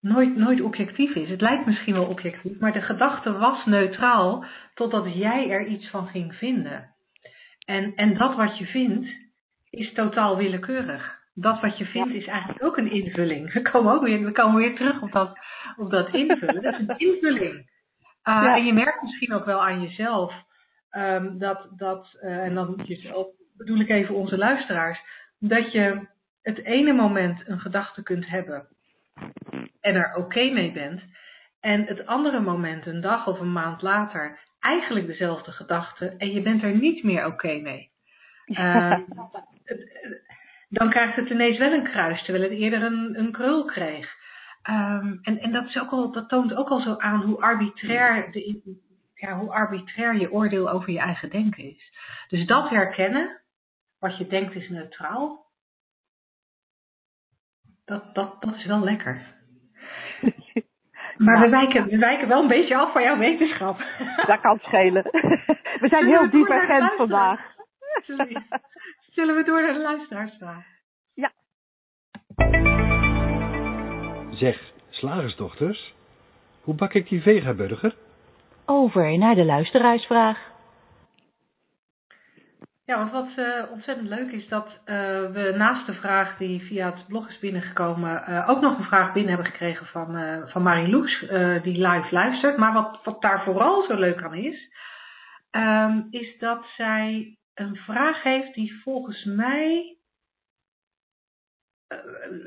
nooit, nooit objectief is. Het lijkt misschien wel objectief, maar de gedachte was neutraal totdat jij er iets van ging vinden. En, en dat wat je vindt is totaal willekeurig. Dat wat je vindt is eigenlijk ook een invulling. We komen ook weer, we komen weer terug op dat, op dat invullen. Dat is een invulling. Uh, En je merkt misschien ook wel aan jezelf um, dat, dat uh, en dan jezelf bedoel ik even onze luisteraars, dat je het ene moment een gedachte kunt hebben en er oké okay mee bent. En het andere moment, een dag of een maand later, eigenlijk dezelfde gedachte en je bent er niet meer oké okay mee. Uh, dan krijgt het ineens wel een kruis, terwijl het eerder een, een krul kreeg. Um, en en dat, is ook al, dat toont ook al zo aan hoe arbitrair, de, ja, hoe arbitrair je oordeel over je eigen denken is. Dus dat herkennen, wat je denkt is neutraal, dat, dat, dat is wel lekker. Maar we, wijken, we wijken wel een beetje af van jouw wetenschap. Dat kan schelen. We zijn heel divergent vandaag. Zullen we door naar de luisteraarsvraag? Ja. Zeg, slagersdochters, hoe bak ik die vegaburger? Over naar de luisteraarsvraag. Ja, want wat uh, ontzettend leuk is dat uh, we naast de vraag die via het blog is binnengekomen, uh, ook nog een vraag binnen hebben gekregen van, van Marie-Loes, die live luistert. Maar wat, wat daar vooral zo leuk aan is, um, is dat zij een vraag heeft die volgens mij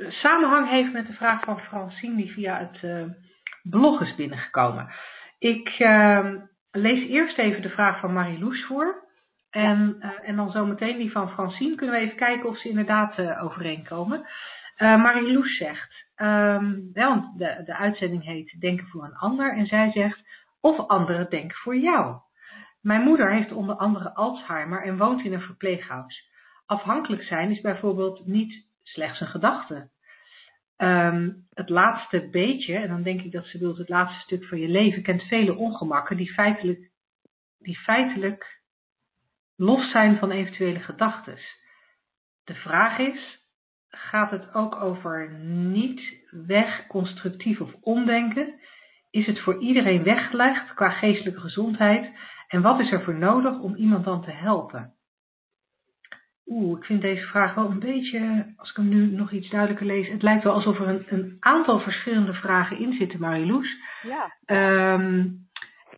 samenhang heeft met de vraag van Francine die via het blog is binnengekomen. Ik ehm, lees eerst even de vraag van Marie-Loes voor. En, uh, en dan zometeen die van Francine kunnen we even kijken of ze inderdaad uh, overeenkomen. Uh, Marie-Loes zegt, want de, de uitzending heet Denken voor een ander. En zij zegt, of anderen denken voor jou. Mijn moeder heeft onder andere Alzheimer en woont in een verpleeghuis. Afhankelijk zijn is bijvoorbeeld niet slechts een gedachte. Um, het laatste beetje, en dan denk ik dat ze bedoelt het laatste stuk van je leven, kent vele ongemakken die feitelijk, die feitelijk los zijn van eventuele gedachten. De vraag is, gaat het ook over niet weg, constructief of omdenken? Is het voor iedereen weggelegd qua geestelijke gezondheid? En wat is er voor nodig om iemand dan te helpen? Oeh, ik vind deze vraag wel een beetje, als ik hem nu nog iets duidelijker lees, het lijkt wel alsof er een, een aantal verschillende vragen in zitten, Mariloes. Ja. Ehm,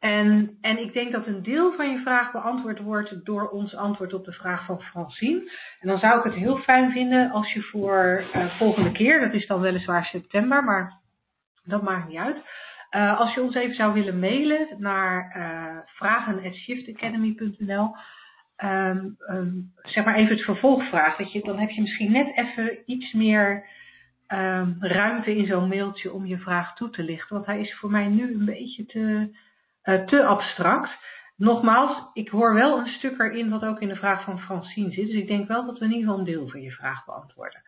en, en ik denk dat een deel van je vraag beantwoord wordt door ons antwoord op de vraag van Francine. En dan zou ik het heel fijn vinden als je voor uh, volgende keer, dat is dan weliswaar september, maar dat maakt niet uit. Uh, als je ons even zou willen mailen naar uh, vragen.shiftacademy.nl, um, um, zeg maar even het vervolgvraag. Dat je, dan heb je misschien net even iets meer um, ruimte in zo'n mailtje om je vraag toe te lichten. Want hij is voor mij nu een beetje te, uh, te abstract. Nogmaals, ik hoor wel een stuk erin wat ook in de vraag van Francine zit. Dus ik denk wel dat we in ieder geval een deel van je vraag beantwoorden.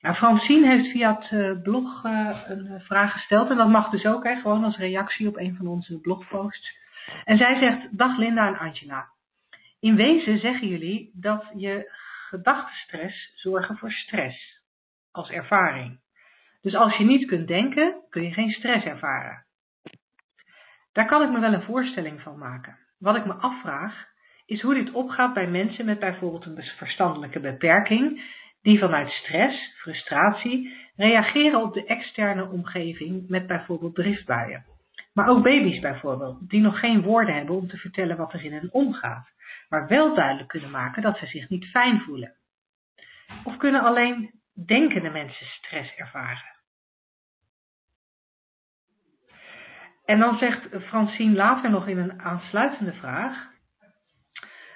Nou, Francine heeft via het uh, blog uh, een vraag gesteld. En dat mag dus ook, hè, gewoon als reactie op een van onze blogposts. En zij zegt, dag Linda en Angela. In wezen zeggen jullie dat je gedachtenstress zorgen voor stress als ervaring. Dus als je niet kunt denken, kun je geen stress ervaren. Daar kan ik me wel een voorstelling van maken. Wat ik me afvraag, is hoe dit opgaat bij mensen met bijvoorbeeld een verstandelijke beperking, die vanuit stress, frustratie, reageren op de externe omgeving met bijvoorbeeld driftbuien. Maar ook baby's bijvoorbeeld, die nog geen woorden hebben om te vertellen wat er in hen omgaat maar wel duidelijk kunnen maken dat ze zich niet fijn voelen. Of kunnen alleen denkende mensen stress ervaren? En dan zegt Francine later nog in een aansluitende vraag: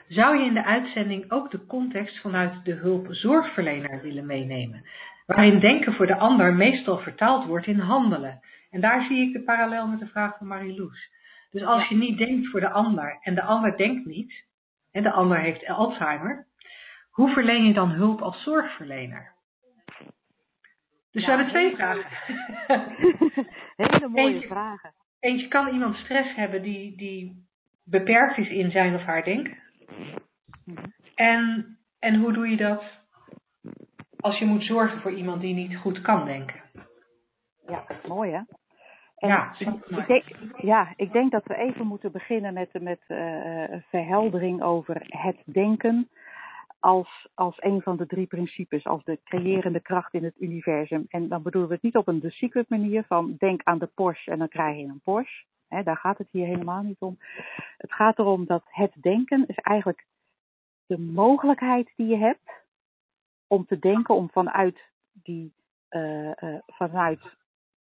Zou je in de uitzending ook de context vanuit de hulpzorgverlener willen meenemen, waarin denken voor de ander meestal vertaald wordt in handelen? En daar zie ik de parallel met de vraag van Marie-Loes. Dus als je niet denkt voor de ander en de ander denkt niet, en de ander heeft Alzheimer, hoe verleen je dan hulp als zorgverlener? Dus ja, we hebben twee vragen. Hele mooie eentje, vragen. Eentje kan iemand stress hebben die, die beperkt is in zijn of haar denken. En, en hoe doe je dat als je moet zorgen voor iemand die niet goed kan denken? Ja, mooi hè? En ja, ik denk, ja, ik denk dat we even moeten beginnen met, met uh, verheldering over het denken als, als een van de drie principes, als de creërende kracht in het universum. En dan bedoelen we het niet op een The Secret manier van denk aan de Porsche en dan krijg je een Porsche. He, daar gaat het hier helemaal niet om. Het gaat erom dat het denken is eigenlijk de mogelijkheid die je hebt om te denken, om vanuit die, uh, uh, vanuit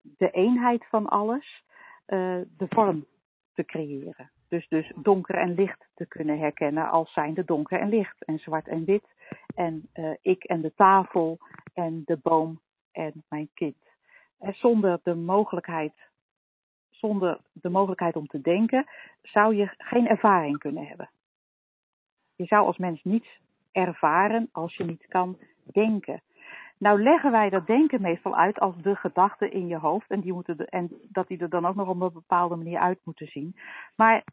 de eenheid van alles uh, de vorm te creëren. Dus, dus donker en licht te kunnen herkennen als zijnde donker en licht en zwart en wit. En uh, ik en de tafel en de boom en mijn kind. En zonder de mogelijkheid, zonder de mogelijkheid om te denken, zou je geen ervaring kunnen hebben. Je zou als mens niets ervaren als je niet kan denken. Nou leggen wij dat denken meestal uit als de gedachten in je hoofd. En, die moeten de, en dat die er dan ook nog op een bepaalde manier uit moeten zien. Maar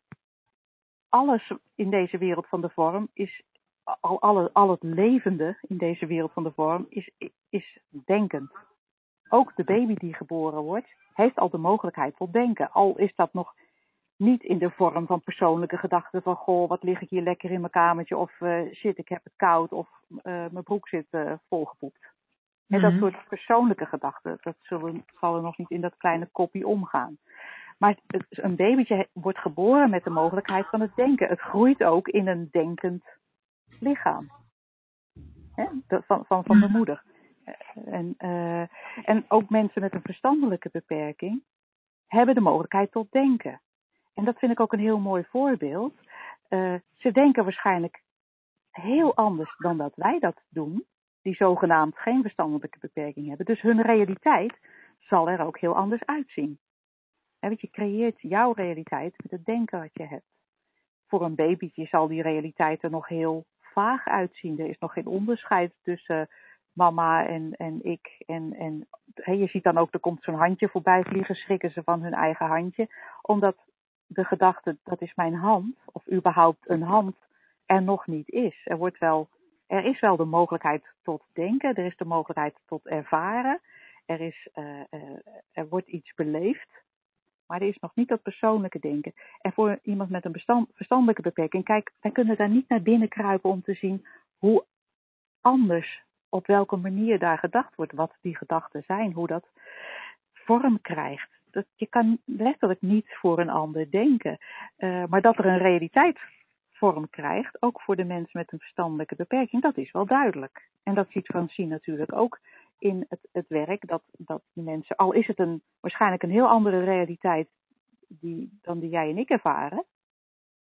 alles in deze wereld van de vorm is. Al, al, al het levende in deze wereld van de vorm is, is denkend. Ook de baby die geboren wordt, heeft al de mogelijkheid tot denken. Al is dat nog niet in de vorm van persoonlijke gedachten van goh, wat lig ik hier lekker in mijn kamertje of uh, shit, ik heb het koud of uh, mijn broek zit uh, volgepoept. En dat soort persoonlijke gedachten, dat zullen, zal er nog niet in dat kleine kopje omgaan. Maar een babytje wordt geboren met de mogelijkheid van het denken. Het groeit ook in een denkend lichaam. Hè? van, van, van de moeder. En, uh, en ook mensen met een verstandelijke beperking hebben de mogelijkheid tot denken. En dat vind ik ook een heel mooi voorbeeld. Uh, ze denken waarschijnlijk heel anders dan dat wij dat doen die zogenaamd geen verstandelijke beperking hebben. Dus hun realiteit zal er ook heel anders uitzien. Want je creëert jouw realiteit met het denken wat je hebt. Voor een babytje zal die realiteit er nog heel vaag uitzien. Er is nog geen onderscheid tussen mama en, en ik. En, en je ziet dan ook, er komt zo'n handje voorbij vliegen, schrikken ze van hun eigen handje. Omdat de gedachte, dat is mijn hand, of überhaupt een hand, er nog niet is. Er wordt wel er is wel de mogelijkheid tot denken, er is de mogelijkheid tot ervaren, er, is, uh, uh, er wordt iets beleefd, maar er is nog niet dat persoonlijke denken. En voor iemand met een verstandelijke beperking, kijk, wij kunnen daar niet naar binnen kruipen om te zien hoe anders op welke manier daar gedacht wordt, wat die gedachten zijn, hoe dat vorm krijgt. Dat, je kan letterlijk niet voor een ander denken. Uh, maar dat er een realiteit vorm krijgt, ook voor de mens met een verstandelijke beperking, dat is wel duidelijk. En dat ziet Francine natuurlijk ook in het, het werk, dat, dat die mensen, al is het een, waarschijnlijk een heel andere realiteit die, dan die jij en ik ervaren,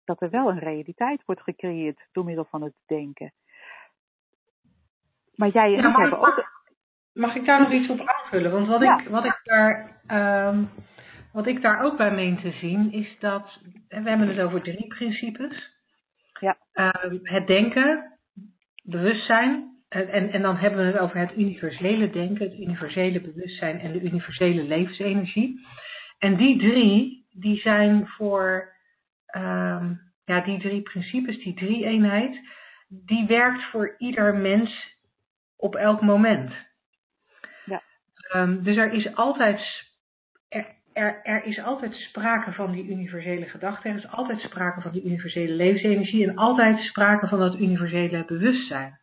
dat er wel een realiteit wordt gecreëerd door middel van het denken. Maar jij en ik hebben ook. Mag ik daar nog iets op aanvullen? Want wat, ik, wat, ik, daar, um, wat ik daar ook bij meen te zien, is dat. We hebben het over drie principes. Ja. Um, het denken, bewustzijn. En, en dan hebben we het over het universele denken, het universele bewustzijn en de universele levensenergie. En die drie, die zijn voor. Um, ja, die drie principes, die drie eenheid, die werkt voor ieder mens op elk moment. Ja. Um, dus er is altijd er, er, er, is altijd sprake van die universele gedachte, er is altijd sprake van die universele levensenergie en altijd sprake van dat universele bewustzijn.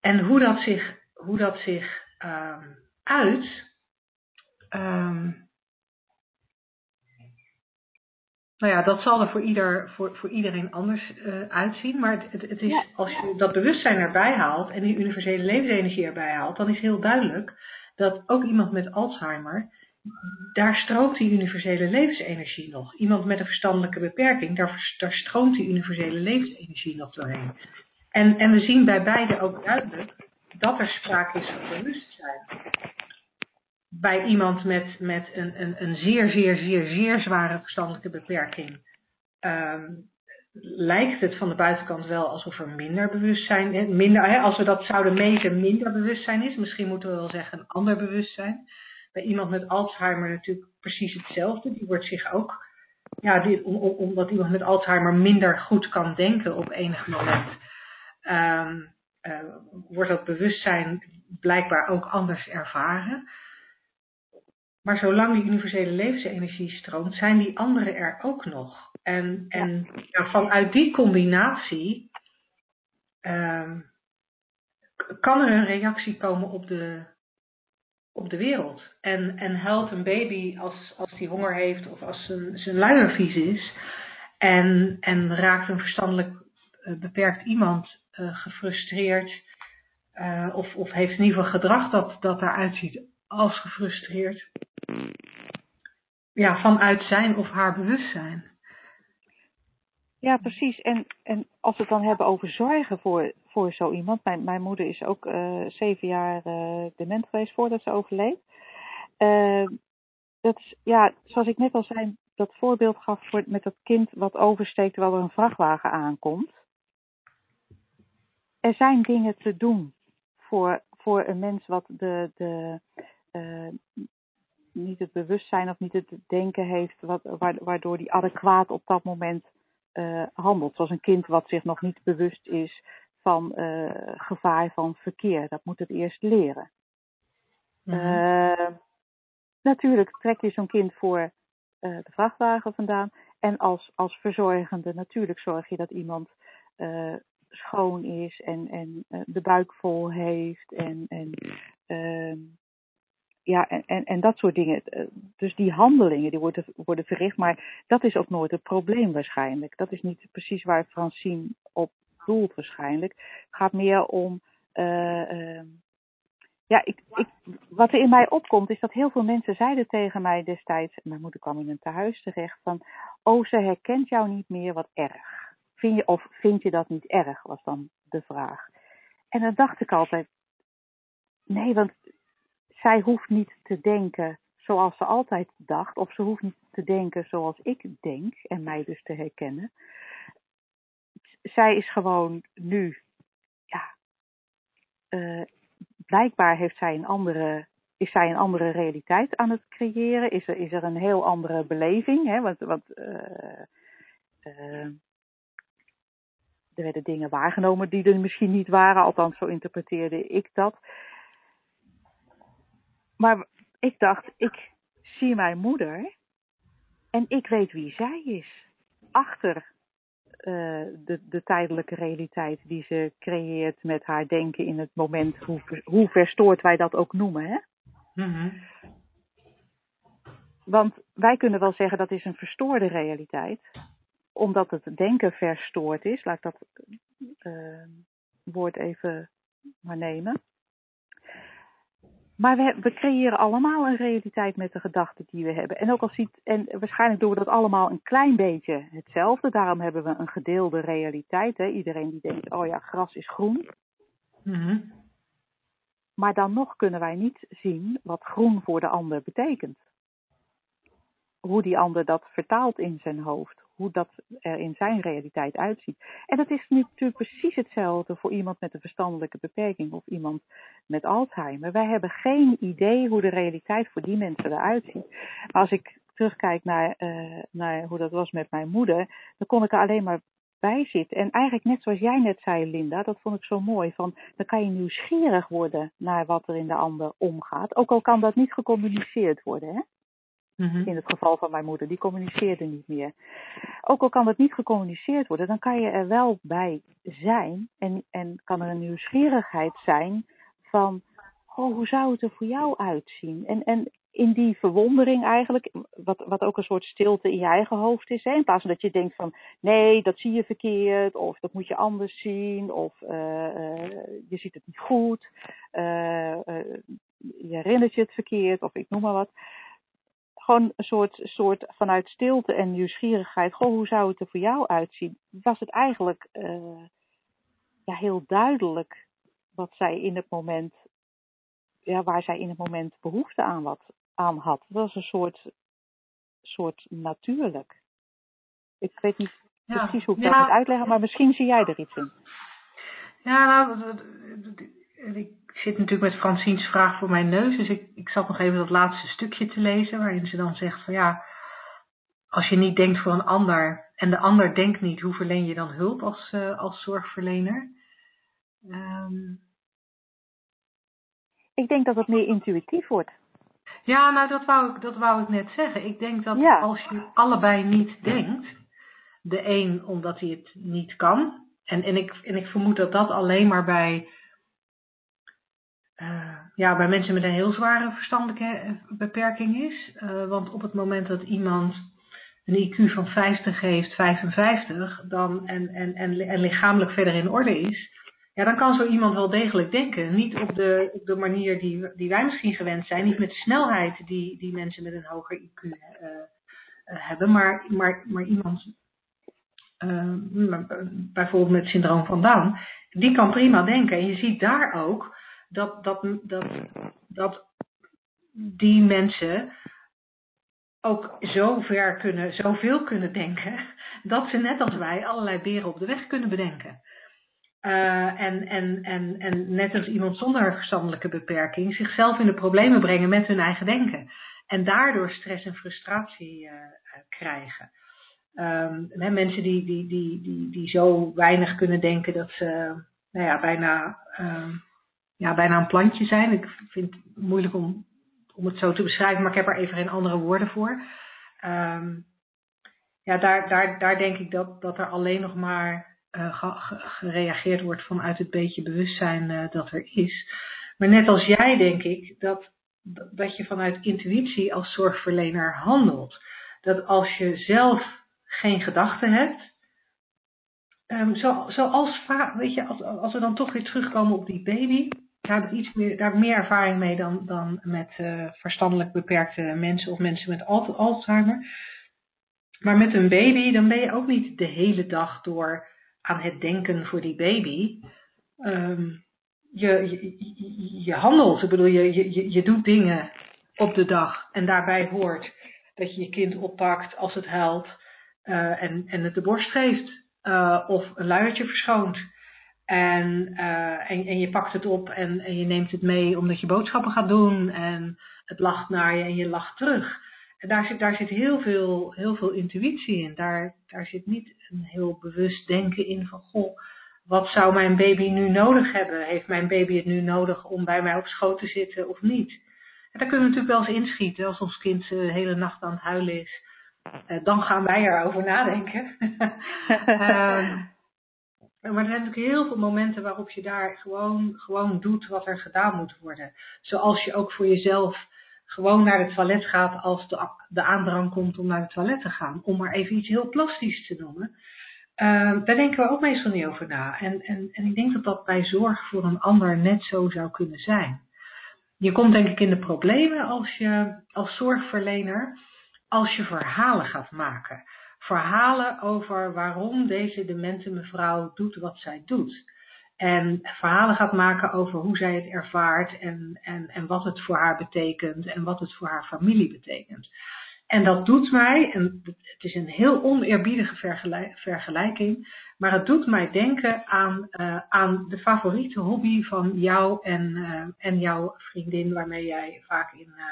En hoe dat zich, hoe dat zich um, uit, um, Nou ja, dat zal er voor, ieder, voor, voor iedereen anders uh, uitzien. Maar het, het, is, als je dat bewustzijn erbij haalt en die universele levensenergie erbij haalt, dan is heel duidelijk dat ook iemand met Alzheimer, daar stroomt die universele levensenergie nog. Iemand met een verstandelijke beperking, daar, daar stroomt die universele levensenergie nog doorheen. En, en we zien bij beide ook duidelijk dat er sprake is van bewustzijn bij iemand met, met een, een, een zeer, zeer, zeer, zeer zware verstandelijke beperking um, lijkt het van de buitenkant wel alsof er minder bewustzijn, minder, hè, als we dat zouden meten, minder bewustzijn is. Misschien moeten we wel zeggen een ander bewustzijn. Bij iemand met Alzheimer natuurlijk precies hetzelfde. Die wordt zich ook, ja, omdat iemand met Alzheimer minder goed kan denken op enig moment, um, uh, wordt dat bewustzijn blijkbaar ook anders ervaren. Maar zolang die universele levensenergie stroomt, zijn die andere er ook nog. En, en ja. vanuit die combinatie um, kan er een reactie komen op de, op de wereld. En, en huilt een baby als, als die honger heeft of als zijn, zijn luier vies is. En, en raakt een verstandelijk uh, beperkt iemand gefrustreerd. Uh, of, of heeft in ieder geval gedrag dat, dat daaruit ziet als gefrustreerd. Ja, vanuit zijn of haar bewustzijn. Ja, precies. En, en als we het dan hebben over zorgen voor, voor zo iemand. Mijn, mijn moeder is ook uh, zeven jaar dement geweest voordat ze overleed. Dat is, ja, zoals ik net al zei, dat voorbeeld gaf voor, met dat kind wat oversteekt terwijl er een vrachtwagen aankomt. Er zijn dingen te doen voor, voor een mens wat de, de, uh, niet het bewustzijn of niet het denken heeft, wat, waardoor die adequaat op dat moment uh, handelt. Zoals een kind wat zich nog niet bewust is van uh, gevaar van verkeer. Dat moet het eerst leren. Mm -hmm. natuurlijk trek je zo'n kind voor de vrachtwagen vandaan. En als, als verzorgende natuurlijk zorg je dat iemand schoon is en, en de buik vol heeft en, en ehm, ja, en, en, dat soort dingen. Eh, dus die handelingen die worden, worden verricht, maar dat is ook nooit het probleem waarschijnlijk. Dat is niet precies waar Francine op doelt waarschijnlijk. Het gaat meer om. Uh, uh, ja, ik, ik, wat er in mij opkomt is dat heel veel mensen zeiden tegen mij destijds, mijn moeder kwam in een tehuis terecht, van, oh ze herkent jou niet meer, wat erg. Vind je, of vind je dat niet erg, was dan de vraag. En dan dacht ik altijd, nee, want zij hoeft niet te denken zoals ze altijd dacht, of ze hoeft niet te denken zoals ik denk en mij dus te herkennen. Zij is gewoon nu, ja, uh, blijkbaar heeft zij een andere, is zij een andere realiteit aan het creëren. Is er, is er een heel andere beleving, hè? Want, er werden dingen waargenomen die er misschien niet waren, althans zo interpreteerde ik dat. Maar ik dacht, ik zie mijn moeder en ik weet wie zij is. Achter de, de tijdelijke realiteit die ze creëert met haar denken in het moment, hoe, hoe verstoord wij dat ook noemen. Hè? Mhm. Want wij kunnen wel zeggen dat is een verstoorde realiteit, omdat het denken verstoord is. Laat ik dat uh, woord even maar nemen. Maar we, we, creëren allemaal een realiteit met de gedachten die we hebben. En ook al ziet, en waarschijnlijk doen we dat allemaal een klein beetje hetzelfde. Daarom hebben we een gedeelde realiteit. Hè? Iedereen die denkt, oh ja, gras is groen. Mm Maar dan nog kunnen wij niet zien wat groen voor de ander betekent. Hoe die ander dat vertaalt in zijn hoofd hoe dat er in zijn realiteit uitziet. En dat is natuurlijk precies hetzelfde voor iemand met een verstandelijke beperking of iemand met Alzheimer. Wij hebben geen idee hoe de realiteit voor die mensen eruit ziet. Als ik terugkijk naar, uh, naar hoe dat was met mijn moeder, dan kon ik er alleen maar bij zitten. En eigenlijk net zoals jij net zei, Linda, dat vond ik zo mooi. Van, dan kan je nieuwsgierig worden naar wat er in de ander omgaat. Ook al kan dat niet gecommuniceerd worden. Hè? Mhm. In het geval van mijn moeder, die communiceerde niet meer. Ook al kan het niet gecommuniceerd worden, dan kan je er wel bij zijn en, en kan er een nieuwsgierigheid zijn van, oh, hoe zou het er voor jou uitzien? En, en in die verwondering eigenlijk, wat, wat ook een soort stilte in je eigen hoofd is, hè? in plaats van dat je denkt van, nee, dat zie je verkeerd, of dat moet je anders zien, of uh, uh, je ziet het niet goed, uh, je herinnert je het verkeerd, of ik noem maar wat gewoon een soort, soort vanuit stilte en nieuwsgierigheid. Goh, hoe zou het er voor jou uitzien? Was het eigenlijk uh, ja, heel duidelijk wat zij in het moment, ja, waar zij in het moment behoefte aan, wat, aan had. Dat was een soort, soort natuurlijk. Ik weet niet Ja. precies hoe ik Ja. dat moet uitleggen, maar misschien zie jij er iets in. Ja, nou, ik zit natuurlijk met Francine's vraag voor mijn neus. Dus ik, ik zat nog even dat laatste stukje te lezen. Waarin ze dan zegt van ja, als je niet denkt voor een ander. En de ander denkt niet, hoe verleen je dan hulp als, eh, als zorgverlener? Ehm, Ik denk dat het meer intuïtief wordt. ja, nou dat wou, ik, dat wou ik net zeggen. Ik denk dat Ja. als je allebei niet denkt. De een omdat hij het niet kan. En, en, ik, en ik vermoed dat dat alleen maar bij eh, ja, bij mensen met een heel zware verstandelijke eh, beperking is. Eh, want op het moment dat iemand een IQ van 50 heeft, 55, dan, en, en, en, en lichamelijk verder in orde is, ja, dan kan zo iemand wel degelijk denken. Niet op de, op de manier die, die wij misschien gewend zijn, niet met de snelheid die, die mensen met een hoger IQ hebben, maar, maar, maar iemand bijvoorbeeld met het syndroom van Down, die kan prima denken. En je ziet daar ook dat, dat, dat, dat die mensen ook zo ver kunnen, zoveel kunnen denken, dat ze net als wij allerlei beren op de weg kunnen bedenken. Uh, en, en, en, en net als iemand zonder verstandelijke beperking zichzelf in de problemen brengen met hun eigen denken. En daardoor stress en frustratie uh, krijgen. Um, hè, mensen die, die, die, die, die zo weinig kunnen denken dat ze nou ja, bijna, um, ja, bijna een plantje zijn. Ik vind het moeilijk om, om het zo te beschrijven, maar ik heb er even geen andere woorden voor. Um, ja, daar, daar, daar denk ik dat, dat er alleen nog maar uh, gereageerd wordt vanuit het beetje bewustzijn uh, dat er is. Maar net als jij denk ik dat, dat je vanuit intuïtie als zorgverlener handelt. Dat als je zelf geen gedachten hebt, um, zo, zoals weet je, als, als we dan toch weer terugkomen op die baby, daar heb ik iets meer, daar heb ik meer ervaring mee dan, dan met uh, verstandelijk beperkte mensen of mensen met Alzheimer. Maar met een baby, dan ben je ook niet de hele dag door aan het denken voor die baby. Um, je, je, je, handelt, ik bedoel, je, je, je doet dingen op de dag. En daarbij hoort dat je je kind oppakt als het huilt uh, en, en het de borst geeft. Uh, of een luiertje verschoont. En, uh, en, en je pakt het op en, en je neemt het mee omdat je boodschappen gaat doen. En het lacht naar je en je lacht terug. En daar zit, daar zit heel, veel, heel veel intuïtie in. Daar, daar zit niet een heel bewust denken in van, goh, wat zou mijn baby nu nodig hebben? Heeft mijn baby het nu nodig om bij mij op schoot te zitten of niet? En daar kunnen we natuurlijk wel eens inschieten als ons kind de hele nacht aan het huilen is. eh, dan gaan wij erover nadenken. Ehm, maar er zijn natuurlijk heel veel momenten waarop je daar gewoon, gewoon doet wat er gedaan moet worden. Zoals je ook voor jezelf gewoon naar het toilet gaat als de, de aandrang komt om naar het toilet te gaan. Om maar even iets heel plastisch te noemen. Ehm, daar denken we ook meestal niet over na. En, en, en ik denk dat dat bij zorg voor een ander net zo zou kunnen zijn. Je komt denk ik in de problemen als je als zorgverlener, als je verhalen gaat maken. Verhalen over waarom deze demente mevrouw doet wat zij doet. En verhalen gaat maken over hoe zij het ervaart en, en, en wat het voor haar betekent en wat het voor haar familie betekent. En dat doet mij, en het is een heel oneerbiedige vergelijking, maar het doet mij denken aan, uh, aan de favoriete hobby van jou en, uh, en jouw vriendin, waarmee jij vaak in uh,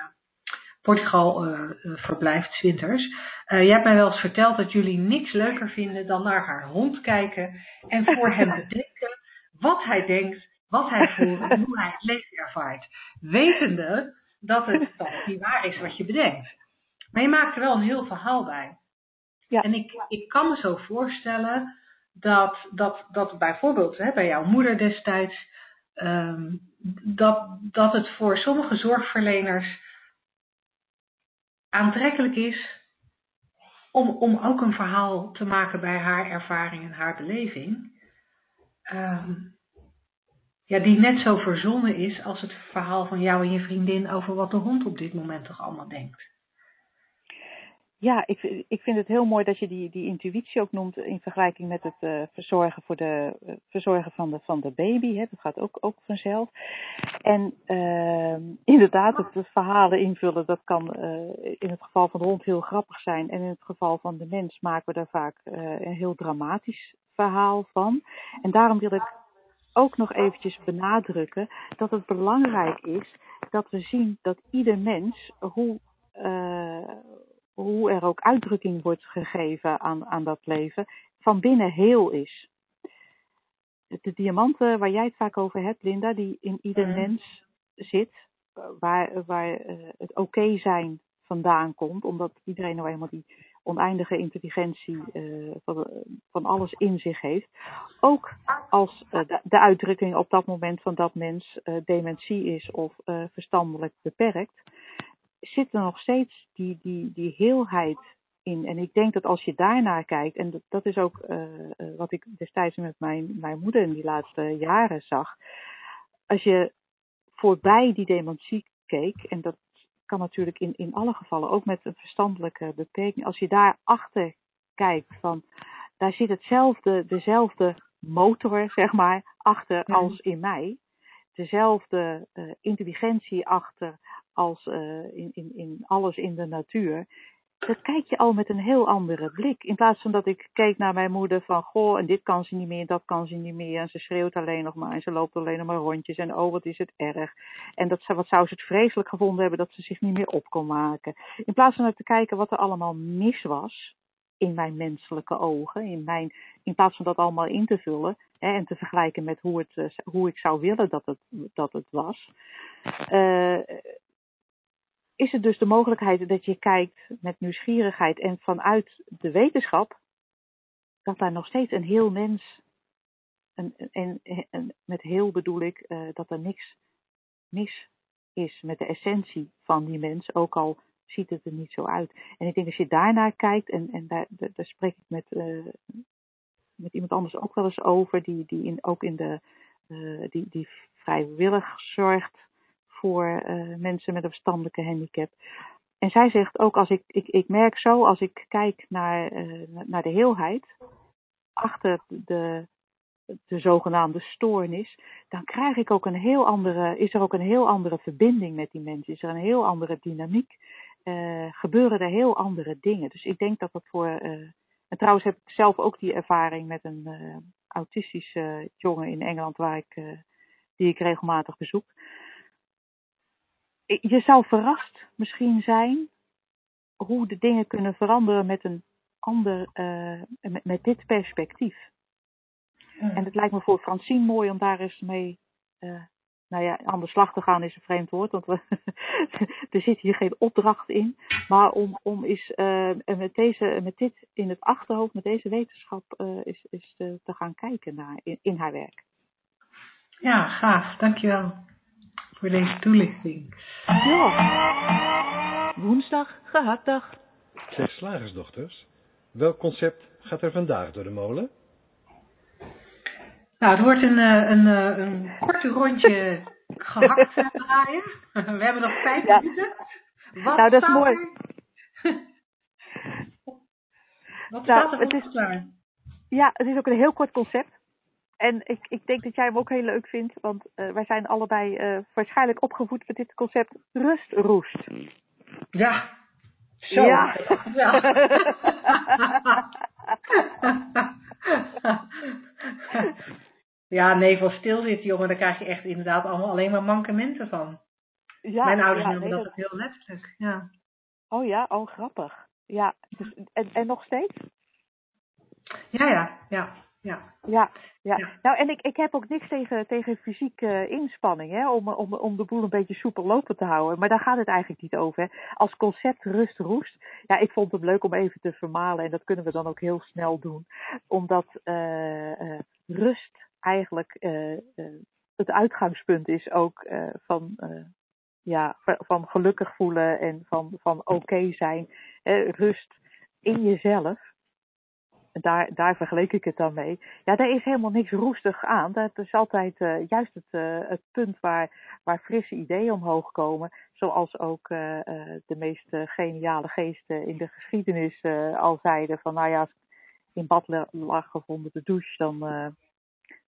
Portugal verblijft, winters. jij hebt mij wel eens verteld dat jullie niks leuker vinden dan naar haar hond kijken en voor hem bedenken wat hij denkt, wat hij voelt en hoe hij het leven ervaart. Wetende dat het, dat het niet waar is wat je bedenkt. Maar je maakt er wel een heel verhaal bij. Ja. En ik, ik kan me zo voorstellen dat, dat, dat bijvoorbeeld hè, bij jouw moeder destijds, um, dat, dat het voor sommige zorgverleners aantrekkelijk is om, om ook een verhaal te maken bij haar ervaring en haar beleving. Um, ja, die net zo verzonnen is als het verhaal van jou en je vriendin over wat de hond op dit moment toch allemaal denkt. Ja, ik, ik vind het heel mooi dat je die, die intuïtie ook noemt in vergelijking met het uh, verzorgen, voor de, uh, verzorgen van, de, van de baby. Hè. Dat gaat ook, ook vanzelf. En uh, inderdaad, het verhalen invullen, dat kan uh, in het geval van de hond heel grappig zijn. En in het geval van de mens maken we daar vaak een heel dramatisch verhaal van. En daarom wil ik ook nog eventjes benadrukken dat het belangrijk is dat we zien dat ieder mens, hoe hoe er ook uitdrukking wordt gegeven aan, aan dat leven, van binnen heel is. De diamanten waar jij het vaak over hebt, Linda, die in ieder mhm. mens zit, waar, waar eh, het oké zijn vandaan komt, omdat iedereen nou eenmaal die oneindige intelligentie uh, van, van, alles in zich heeft. Ook als uh, de, de, uitdrukking op dat moment van dat mens dementie is of verstandelijk beperkt, zit er nog steeds die, die, die heelheid in. En ik denk dat als je daarnaar kijkt, en dat, dat is ook uh, wat ik destijds met mijn, mijn moeder in die laatste jaren zag. Als je voorbij die dementie keek, en dat kan natuurlijk in, in alle gevallen, ook met een verstandelijke beperking, als je daarachter kijkt van, daar zit hetzelfde, dezelfde motor, zeg maar, achter als in mij. Dezelfde uh, intelligentie achter als uh, in, in, in alles in de natuur. Dat kijk je al met een heel andere blik. In plaats van dat ik keek naar mijn moeder van, goh, en dit kan ze niet meer, dat kan ze niet meer. En ze schreeuwt alleen nog maar en ze loopt alleen nog maar rondjes. En oh, wat is het erg. En dat, wat zou ze het vreselijk gevonden hebben dat ze zich niet meer op kon maken. In plaats van te kijken wat er allemaal mis was in mijn menselijke ogen. In, mijn, in plaats van dat allemaal in te vullen hè, en te vergelijken met hoe, het, eh, hoe ik zou willen dat het, dat het was. Uh, is het dus de mogelijkheid dat je kijkt met nieuwsgierigheid en vanuit de wetenschap, dat daar nog steeds een heel mens, en, en, en met heel bedoel ik uh, dat er niks mis is met de essentie van die mens, ook al ziet het er niet zo uit. En ik denk als je daarnaar kijkt, en, en daar, daar, spreek ik met, uh, met iemand anders ook wel eens over, die, die in, ook in de, uh, die, die vrijwillig zorgt voor uh, mensen met een verstandelijke handicap. En zij zegt ook, als ik, ik, ik merk zo, als ik kijk naar, uh, naar de heelheid, achter de, de zogenaamde stoornis, dan krijg ik ook een heel andere, is er ook een heel andere verbinding met die mensen, is er een heel andere dynamiek, uh, gebeuren er heel andere dingen. Dus ik denk dat dat voor, en trouwens heb ik zelf ook die ervaring met een autistische jongen in Engeland, waar ik, die ik regelmatig bezoek je zou verrast misschien zijn hoe de dingen kunnen veranderen met een ander, uh, met, met, dit perspectief. Hmm. En het lijkt me voor Francine mooi om daar eens mee uh, nou ja, aan de slag te gaan is een vreemd woord, want we, er zit hier geen opdracht in. Maar om, om is, uh, met, deze, met dit in het achterhoofd, met deze wetenschap, is, is te, te, gaan kijken naar in, in haar werk. Ja, gaaf. Dankjewel voor deze toelichting. Ja. Woensdag, gehaktdag. Zeg slagersdochters, welk concept gaat er vandaag door de molen? Nou, het wordt een, een, een, een korte rondje gehakt draaien. We hebben nog vijf ja. minuten. Wat nou, dat is mooi. Wat staat er het is, klaar? Ja, het is ook een heel kort concept. En ik, ik denk dat jij hem ook heel leuk vindt, want uh, wij zijn allebei uh, waarschijnlijk opgevoed met dit concept rustroest. Ja, zo. Ja. ja. ja, nee, voor stilzitten, jongen, daar krijg je echt inderdaad allemaal alleen maar mankementen van. Ja, Mijn ouders ja, noemen nee, dat ook heel letterlijk. Ja. Oh ja, oh grappig. Ja, dus, en, en nog steeds? Ja, ja, ja. Ja. Ja, ja. Ja. nou en ik, ik heb ook niks tegen, tegen fysieke inspanning, hè, om, om, om de boel een beetje soepel lopen te houden. Maar daar gaat het eigenlijk niet over. Hè. Als concept rust roest, ja, ik vond het leuk om even te vermalen en dat kunnen we dan ook heel snel doen. Omdat uh, uh, rust eigenlijk uh, het uitgangspunt is ook van, ja, van gelukkig voelen en van, van oké okay zijn. rust in jezelf daar, daar vergeleek ik het dan mee. Ja, daar is helemaal niks roestig aan. Dat is altijd uh, juist het, uh, het punt waar, waar frisse ideeën omhoog komen. Zoals ook uh, de meest geniale geesten in de geschiedenis al zeiden van nou ja, als in bad lag of onder de douche, dan,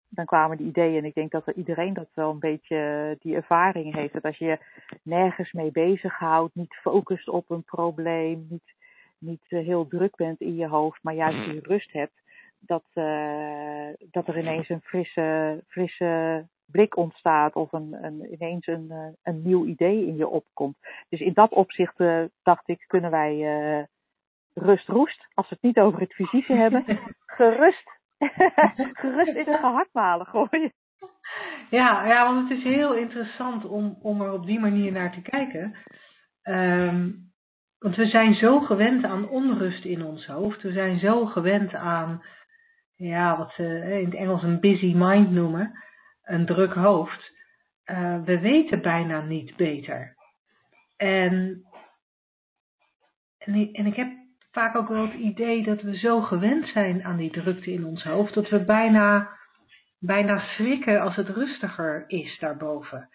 dan kwamen die ideeën. En ik denk dat er iedereen dat wel een beetje die ervaring heeft. Dat als je nergens mee bezighoudt, niet focust op een probleem, niet niet heel druk bent in je hoofd, maar juist die rust hebt, dat, uh, dat er ineens een frisse, frisse blik ontstaat of een, een, ineens een, een nieuw idee in je opkomt. Dus in dat opzicht dacht ik, kunnen wij uh, rust roest, als we het niet over het fysieke hebben, gerust, gerust in de gehaktmalen gooien. Ja, ja, want het is heel interessant om, om er op die manier naar te kijken. Um, want we zijn zo gewend aan onrust in ons hoofd. We zijn zo gewend aan, ja, wat ze in het Engels een busy mind noemen, een druk hoofd. Uh, we weten bijna niet beter. En, en, ik, heb vaak ook wel het idee dat we zo gewend zijn aan die drukte in ons hoofd, dat we bijna, bijna schrikken als het rustiger is daarboven.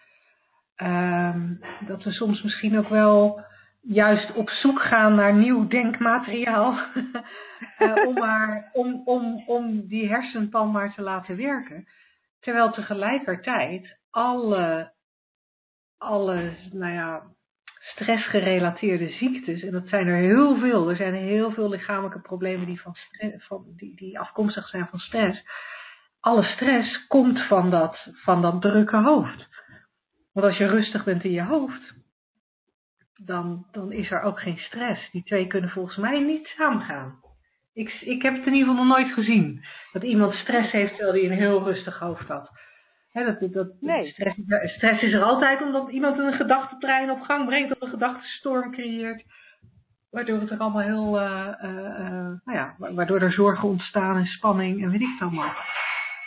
Um, dat we soms misschien ook wel juist op zoek gaan naar nieuw denkmateriaal. uh, om, maar, om, om, om die hersenpan maar te laten werken. Terwijl tegelijkertijd alle, alle nou ja, stressgerelateerde ziektes, en dat zijn er heel veel, er zijn heel veel lichamelijke problemen die, van van, die, die afkomstig zijn van stress. Alle stress komt van dat, van dat drukke hoofd. Want als je rustig bent in je hoofd, dan, dan is er ook geen stress. Die twee kunnen volgens mij niet samengaan. Ik, ik heb het in ieder geval nog nooit gezien. Dat iemand stress heeft terwijl hij een heel rustig hoofd had. dat, dat, nee. stress, stress, is er altijd omdat iemand een gedachtentrein op gang brengt of een gedachtenstorm creëert. Waardoor het er allemaal heel, uh, uh, uh, nou ja, waardoor er zorgen ontstaan en spanning en weet ik het allemaal.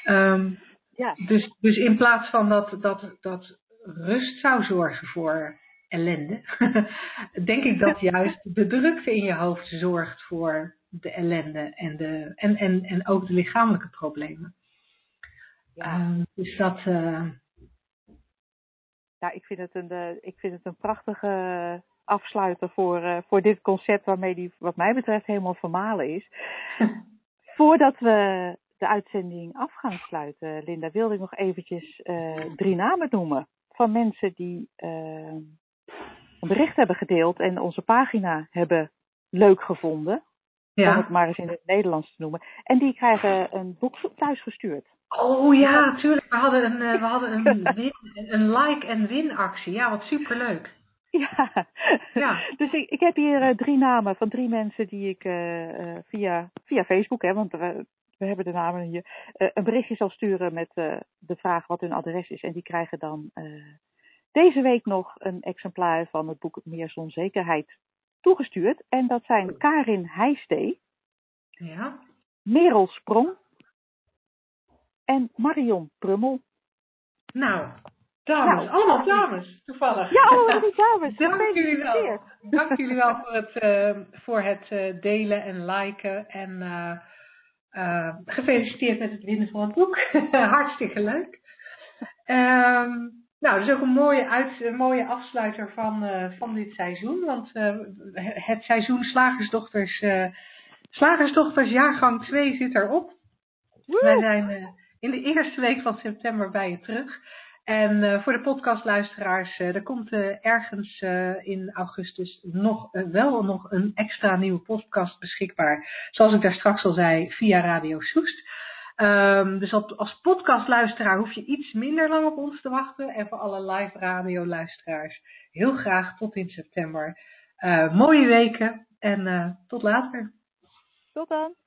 Um, ja. dus, dus in plaats van dat, dat, dat rust zou zorgen voor ellende, denk ik dat juist de drukte in je hoofd zorgt voor de ellende en, de, en, en, en ook de lichamelijke problemen. Ja. Uh, dus dat. Uh... Ja, ik vind het een, uh, ik vind het een prachtige afsluiter voor, uh, voor dit concept waarmee die, wat mij betreft, helemaal vermalen is. Voordat we de uitzending af gaan sluiten, Linda, wilde ik nog eventjes drie namen noemen van mensen die bericht hebben gedeeld en onze pagina hebben leuk gevonden. Ja. Om het maar eens in het Nederlands te noemen. En die krijgen een boek thuis gestuurd. Oh ja, tuurlijk. We hadden een, uh, we hadden een, win, een like- en win-actie. Ja, wat superleuk. Ja. ja. Dus ik, ik heb hier uh, drie namen van drie mensen die ik uh, via, via Facebook, hè, want we hebben de namen hier, uh, een berichtje zal sturen met de vraag wat hun adres is. En die krijgen dan deze week nog een exemplaar van het boek Meer Zonzekerheid toegestuurd. En dat zijn Karin Heijstee, ja. Merel Sprong en Marion Prummel. Nou, dames, nou, allemaal dames, toevallig. Ja, allemaal die dames. Dank jullie wel. Dank jullie wel voor het, uh, voor het uh, delen en liken. En uh, gefeliciteerd met het winnen van het boek. Hartstikke leuk. Um, nou, dat is ook een mooie, uit, een mooie afsluiter van, van dit seizoen. Want het seizoen Slagersdochters, Slagersdochters jaargang 2 zit erop. Woe! Wij zijn in de eerste week van september bij je terug. En uh, voor de podcastluisteraars, uh, er komt uh, ergens in augustus nog wel nog een extra nieuwe podcast beschikbaar. Zoals ik daar straks al zei, via Radio Soest. Um, dus als podcastluisteraar hoef je iets minder lang op ons te wachten. En voor alle live radio luisteraars, heel graag tot in september. mooie weken en tot later. Tot dan.